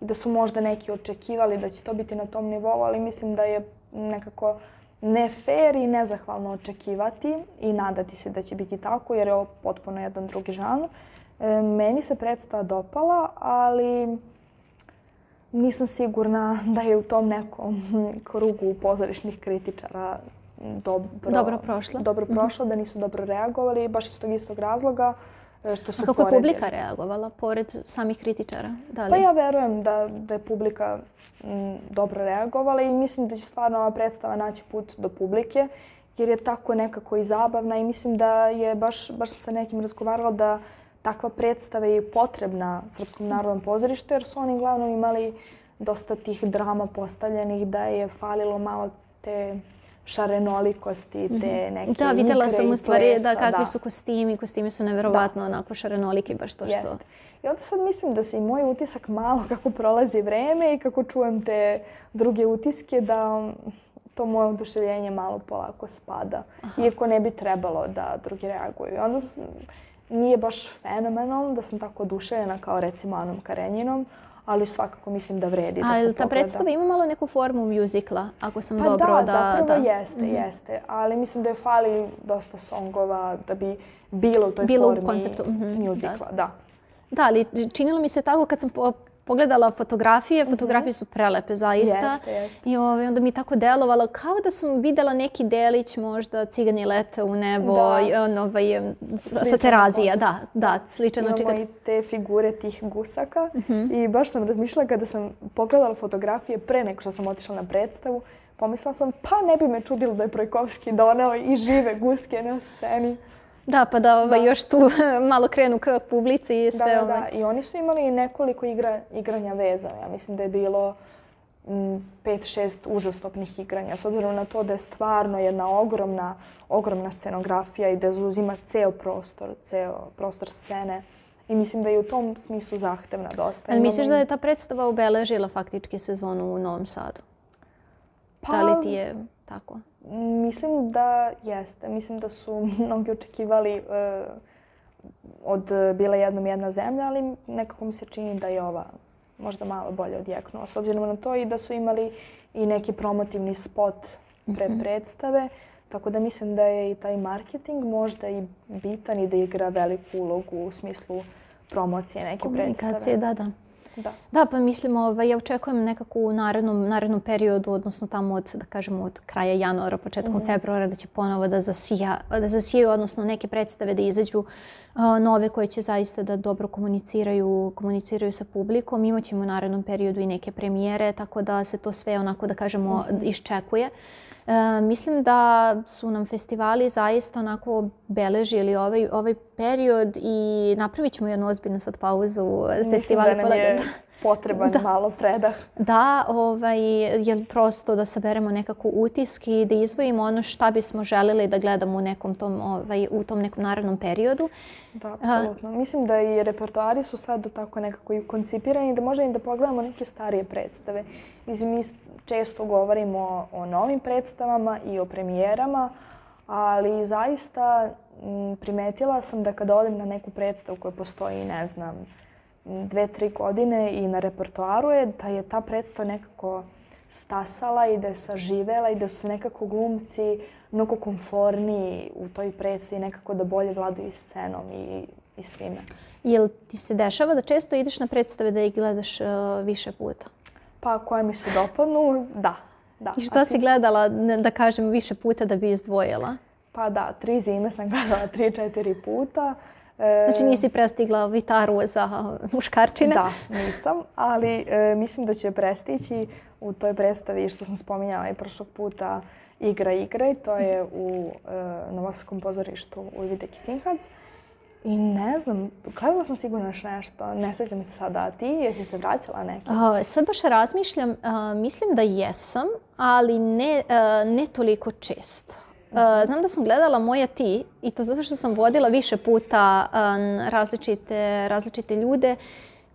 I da su možda neki očekivali da će to biti na tom nivou, ali mislim da je nekako ne fair i nezahvalno očekivati i nadati se da će biti tako, jer je ovo potpuno jedan drugi žanr. E, meni se predstava dopala, ali nisam sigurna da je u tom nekom krugu pozorišnih kritičara dobro, dobro prošlo. dobro mhm. prošlo, da nisu dobro reagovali, baš iz tog istog razloga e, što su A kako je publika reagovala, pored samih kritičara? Da li? Pa ja verujem da, da je publika dobro reagovala i mislim da će stvarno ova predstava naći put do publike, jer je tako nekako i zabavna i mislim da je baš, baš sam sa nekim razgovarala da uh, takva predstava je potrebna Srpskom narodnom pozorištu, jer su oni glavnom imali dosta tih drama postavljenih da je falilo malo te šarenolikosti, te mhm. da, neke Da, videla sam u stvari da kakvi da. su kostimi, kostimi su neverovatno da. onako šarenoliki, baš to Jest. što... I onda sad mislim da se i moj utisak malo kako prolazi vreme i kako čujem te druge utiske da to moje oduševljenje malo polako spada. Aha. Iako ne bi trebalo da drugi reaguju. Onda sam, nije baš fenomenalno da sam tako oduševljena kao recimo Anom Karenjinom, ali svakako mislim da vredi da ali da se pogleda. A ta predstava ima malo neku formu mjuzikla, ako sam pa dobro da... Pa da, zapravo da. jeste, mm. jeste. Ali mislim da je fali dosta songova da bi bilo u toj bilo formi u konceptu. Mm -hmm, da. da. Da, ali činilo mi se tako kad sam po pogledala fotografije, mhm. fotografije su prelepe zaista. Jeste, jeste. I ovaj, onda mi je tako delovalo kao da sam videla neki delić možda cigani lete u nebo da. i on, ovaj, sa, sa terazija. Da, da, sličan Imamo očigat. i te figure tih gusaka uh mhm. -huh. i baš sam razmišljala kada sam pogledala fotografije pre nego što sam otišla na predstavu, pomislila sam pa ne bi me čudilo da je Projkovski donao i žive guske na sceni. Da, pa da, ovaj, da. još tu malo krenu ka publici i da, sve. Da, da, ovaj. da. I oni su imali nekoliko igra, igranja vezano. Ja mislim da je bilo 5-6 uzastopnih igranja. S obzirom na to da je stvarno jedna ogromna, ogromna scenografija i da zauzima ceo prostor, ceo prostor scene. I mislim da je u tom smislu zahtevna dosta. Ali misliš da je ta predstava obeležila faktički sezonu u Novom Sadu? Pa, da li pa, ti je tako? Mislim da jeste. Mislim da su mnogi očekivali e, od bila jednom jedna zemlja, ali nekako mi se čini da je ova možda malo bolje odjeknula. S obzirom na to i da su imali i neki promotivni spot pre mhm. predstave, tako da mislim da je i taj marketing možda i bitan i da igra veliku ulogu u smislu promocije neke predstave. Komunikacije, da, da. Da, da pa mislim, ovaj, ja očekujem nekako u narednom, narednom periodu, odnosno tamo od, da kažemo, od kraja januara, početkom mm. februara, da će ponovo da zasija, da zasijaju, odnosno neke predstave da izađu uh, nove koje će zaista da dobro komuniciraju, komuniciraju sa publikom. Imaćemo u narednom periodu i neke premijere, tako da se to sve onako, da kažemo, mm iščekuje. Uh, E, mislim da su nam festivali zaista onako beležili ovaj, ovaj period i napravit ćemo jednu ozbiljnu sad pauzu mislim festivala da nam je, potreban da. malo predah. Da, ovaj, je prosto da saberemo nekako utisk i da izvojimo ono šta bismo želeli da gledamo u nekom tom, ovaj, u tom nekom narodnom periodu. Da, apsolutno. Mislim da i repertoari su sad tako nekako i koncipirani da možda i da pogledamo neke starije predstave. Mislim, mi često govorimo o novim predstavama i o premijerama, ali zaista primetila sam da kada odem na neku predstavu koja postoji, ne znam, dve, tri godine i na repertoaru je da je ta predstava nekako stasala i da je saživela i da su nekako glumci mnogo konforniji u toj predstavi nekako da bolje vladaju scenom i, i svime. Jel ti se dešava da često ideš na predstave da ih gledaš uh, više puta? Pa koje mi se dopadnu, da. da. I šta ti... si gledala, da kažem, više puta da bi izdvojila? Pa da, tri zime sam gledala tri, četiri puta. Uh, Znači nisi prestigla vitaru za muškarčine? Da, nisam, ali e, mislim da će prestići u toj predstavi što sam spominjala i prošlog puta Igra igra i to je u e, Novosavskom pozorištu u Videki Sinhaz. I ne znam, gledala sam sigurno još nešto, ne sećam se sada. A ti, jesi se vraćala neki? Uh, sad baš razmišljam, uh, mislim da jesam, ali ne, uh, ne toliko često. Uh, znam da sam gledala Moja ti i to zato što sam vodila više puta um, različite, različite ljude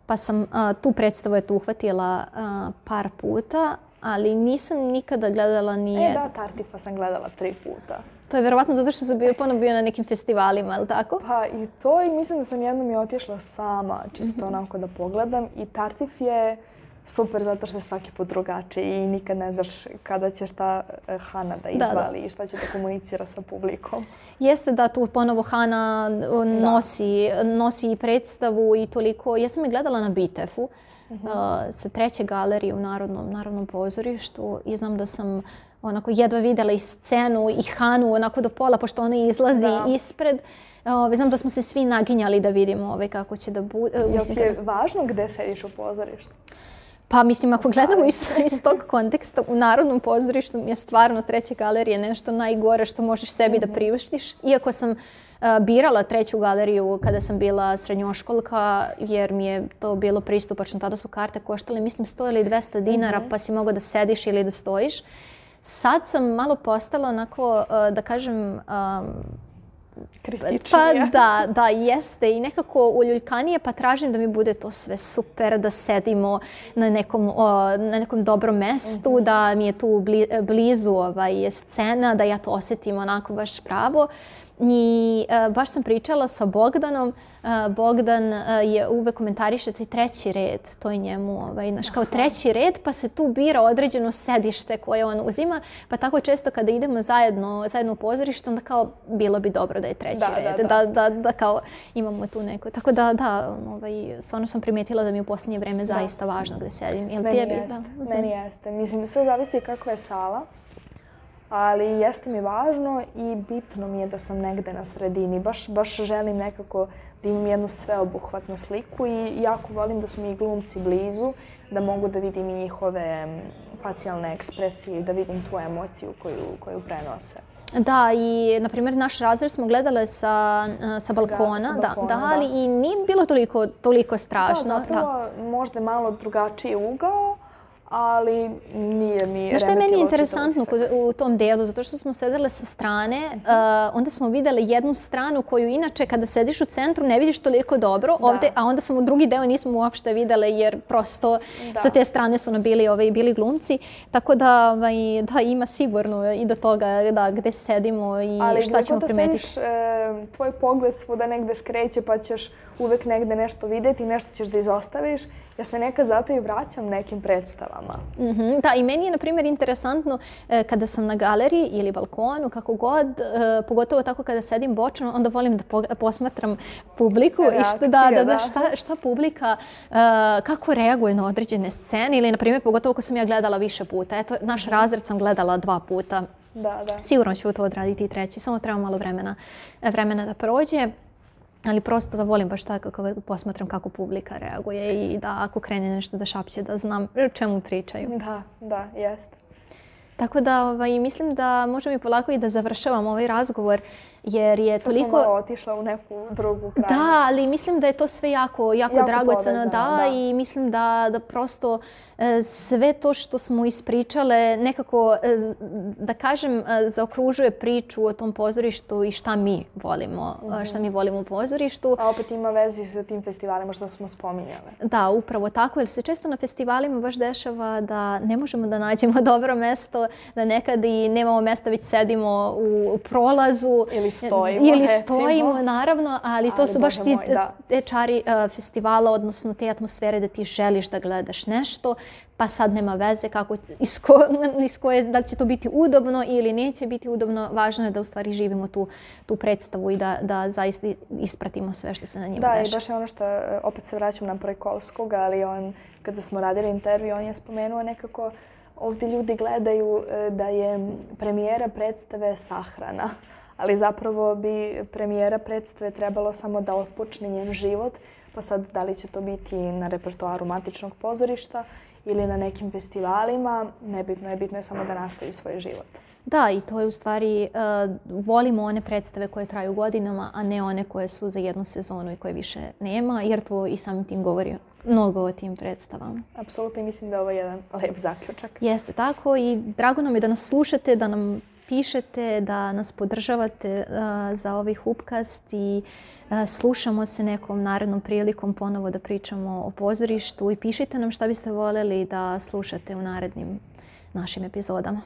pa sam uh, tu predstavu eto uhvatila uh, par puta, ali nisam nikada gledala nije... E da, Tartifa sam gledala tri puta. To je verovatno zato što sam bio ponovno bio na nekim festivalima, ili tako? Pa i to i mislim da sam jednom i otišla sama, čisto mm -hmm. onako da pogledam. I Tartif je super zato što je svaki put drugačije i nikad ne znaš kada će šta e, Hana da, da, da. izvali da, i šta će da komunicira sa publikom. Jeste da tu ponovo Hana nosi, e, da. nosi predstavu i toliko. Ja sam je gledala na Bitefu. Uh e, mhm. -huh. sa treće galerije u Narodnom, Narodnom pozorištu i znam da sam onako jedva videla i scenu i Hanu onako do pola pošto ona izlazi da. ispred. Ove, ovaj, znam da smo se svi naginjali da vidimo ove, ovaj, kako će da bude. Jel ti je važno gde sediš u pozorištu? Pa mislim, ako gledamo iz, iz tog konteksta, u Narodnom pozorištu je stvarno treća galerija nešto najgore što možeš sebi da mhm. priuštiš. Iako sam birala treću galeriju kada sam bila srednjoškolka, jer mi je to bilo pristupačno. Tada su karte koštale, mislim, 100 ili 200 dinara, mhm. pa si mogao da sediš ili da stojiš. Sad sam malo postala onako, da kažem, Kritičnija. Pa da, da, jeste. I nekako uljuljkanije, pa tražim da mi bude to sve super, da sedimo na nekom, o, na nekom dobrom mestu, uh mhm. -huh. da mi je tu bli, blizu ovaj, scena, da ja to osetim onako baš pravo. I e, baš sam pričala sa Bogdanom. E, Bogdan e, je uvek komentariše taj treći red. To je njemu, ovaj, naš, kao treći red, pa se tu bira određeno sedište koje on uzima. Pa tako često kada idemo zajedno, zajedno u pozorište, onda kao bilo bi dobro da da je treći da, da, red. Da. da, da, da, kao imamo tu neko. Tako da, da, ovaj, stvarno sam primetila da mi u posljednje vreme da. zaista važno gde sedim. Jel ti je jeste, da? meni jeste. Mislim, sve zavisi kako je sala, ali jeste mi važno i bitno mi je da sam negde na sredini. Baš, baš želim nekako da imam jednu sveobuhvatnu sliku i jako volim da su mi glumci blizu, da mogu da vidim i njihove mm, facijalne ekspresije i da vidim tu emociju koju, koju prenose. Da, i na primjer naš razred smo gledale sa, e, sa balkona, sa da, balkona da, da, ali da. i nije bilo toliko, toliko da, strašno. Da, zapravo da. možda malo drugačiji ugao, ali nije, nije Znaš što je meni interesantno kod, u tom delu, zato što smo sedele sa strane, uh -huh. uh, onda smo videle jednu stranu koju inače kada sediš u centru ne vidiš toliko dobro da. ovde, a onda smo drugi deo nismo uopšte videle jer prosto da. sa te strane su nam bili, ovaj, bili glumci. Tako da, ovaj, da ima sigurno i do toga da, gde sedimo i ali šta ćemo da primetiti. Ali e, eh, tvoj pogled svuda negde skreće pa ćeš uvek negde nešto videti, nešto ćeš da izostaviš. Ja se neka zato i vraćam nekim predstavama muzejama. Mm -hmm, da, i meni je, na primjer, interesantno e, kada sam na galeriji ili balkonu, kako god, e, pogotovo tako kada sedim bočno, onda volim da posmatram publiku Reakcija, i što, da, da, da, da, šta, šta publika, e, kako reaguje na određene scene ili, na primjer, pogotovo ako sam ja gledala više puta. Eto, naš mhm. razred sam gledala dva puta. Da, da. Sigurno ću to odraditi i treći, samo treba malo vremena, vremena da prođe ali prosto da volim baš tako kako posmatram kako publika reaguje i da ako krene nešto da šapće da znam o čemu pričaju. Da, da, jeste. Tako da ovaj, mislim da možemo i polako i da završavam ovaj razgovor jer je Sad toliko... Sad smo otišla u neku drugu da, krajnost. Da, ali mislim da je to sve jako, jako, jako dragoceno. Da, da, i mislim da, da prosto E, sve to što smo ispričale nekako, e, da kažem, e, zaokružuje priču o tom pozorištu i šta mi volimo, mhm. šta mi volimo u pozorištu. A opet ima vezi sa tim festivalima što smo spominjale. Da, upravo tako, jer se često na festivalima baš dešava da ne možemo da nađemo dobro mesto, da nekad i nemamo mesta, već sedimo u prolazu. Ili stojimo, Ili stojimo, recimo. naravno, ali to ali, su baš ti moj, da. te čari festivala, odnosno te atmosfere da ti želiš da gledaš nešto, pa sad nema veze kako, iz, ko, iz koje, da će to biti udobno ili neće biti udobno. Važno je da u stvari živimo tu, tu predstavu i da, da zaista ispratimo sve što se na njima da, dešava. Da, i baš je ono što, e, opet se vraćam na Projkovskog, ali on, kada smo radili intervju, on je spomenuo nekako ovde ljudi gledaju e, da je premijera predstave sahrana, ali zapravo bi premijera predstave trebalo samo da otpočne njen život, pa sad da li će to biti na repertoaru matičnog pozorišta ili na nekim festivalima, nebitno je, bitno je samo da nastavi svoj život. Da, i to je u stvari, uh, volimo one predstave koje traju godinama, a ne one koje su za jednu sezonu i koje više nema, jer to i samim tim govori mnogo o tim predstavama. Apsolutno mislim da ovo je jedan lep zaključak. Jeste tako i drago nam je da nas slušate, da nam pišete, da nas podržavate za ovaj Hupkast i slušamo se nekom narednom prilikom ponovo da pričamo o pozorištu i pišite nam šta biste voleli da slušate u narednim našim epizodama.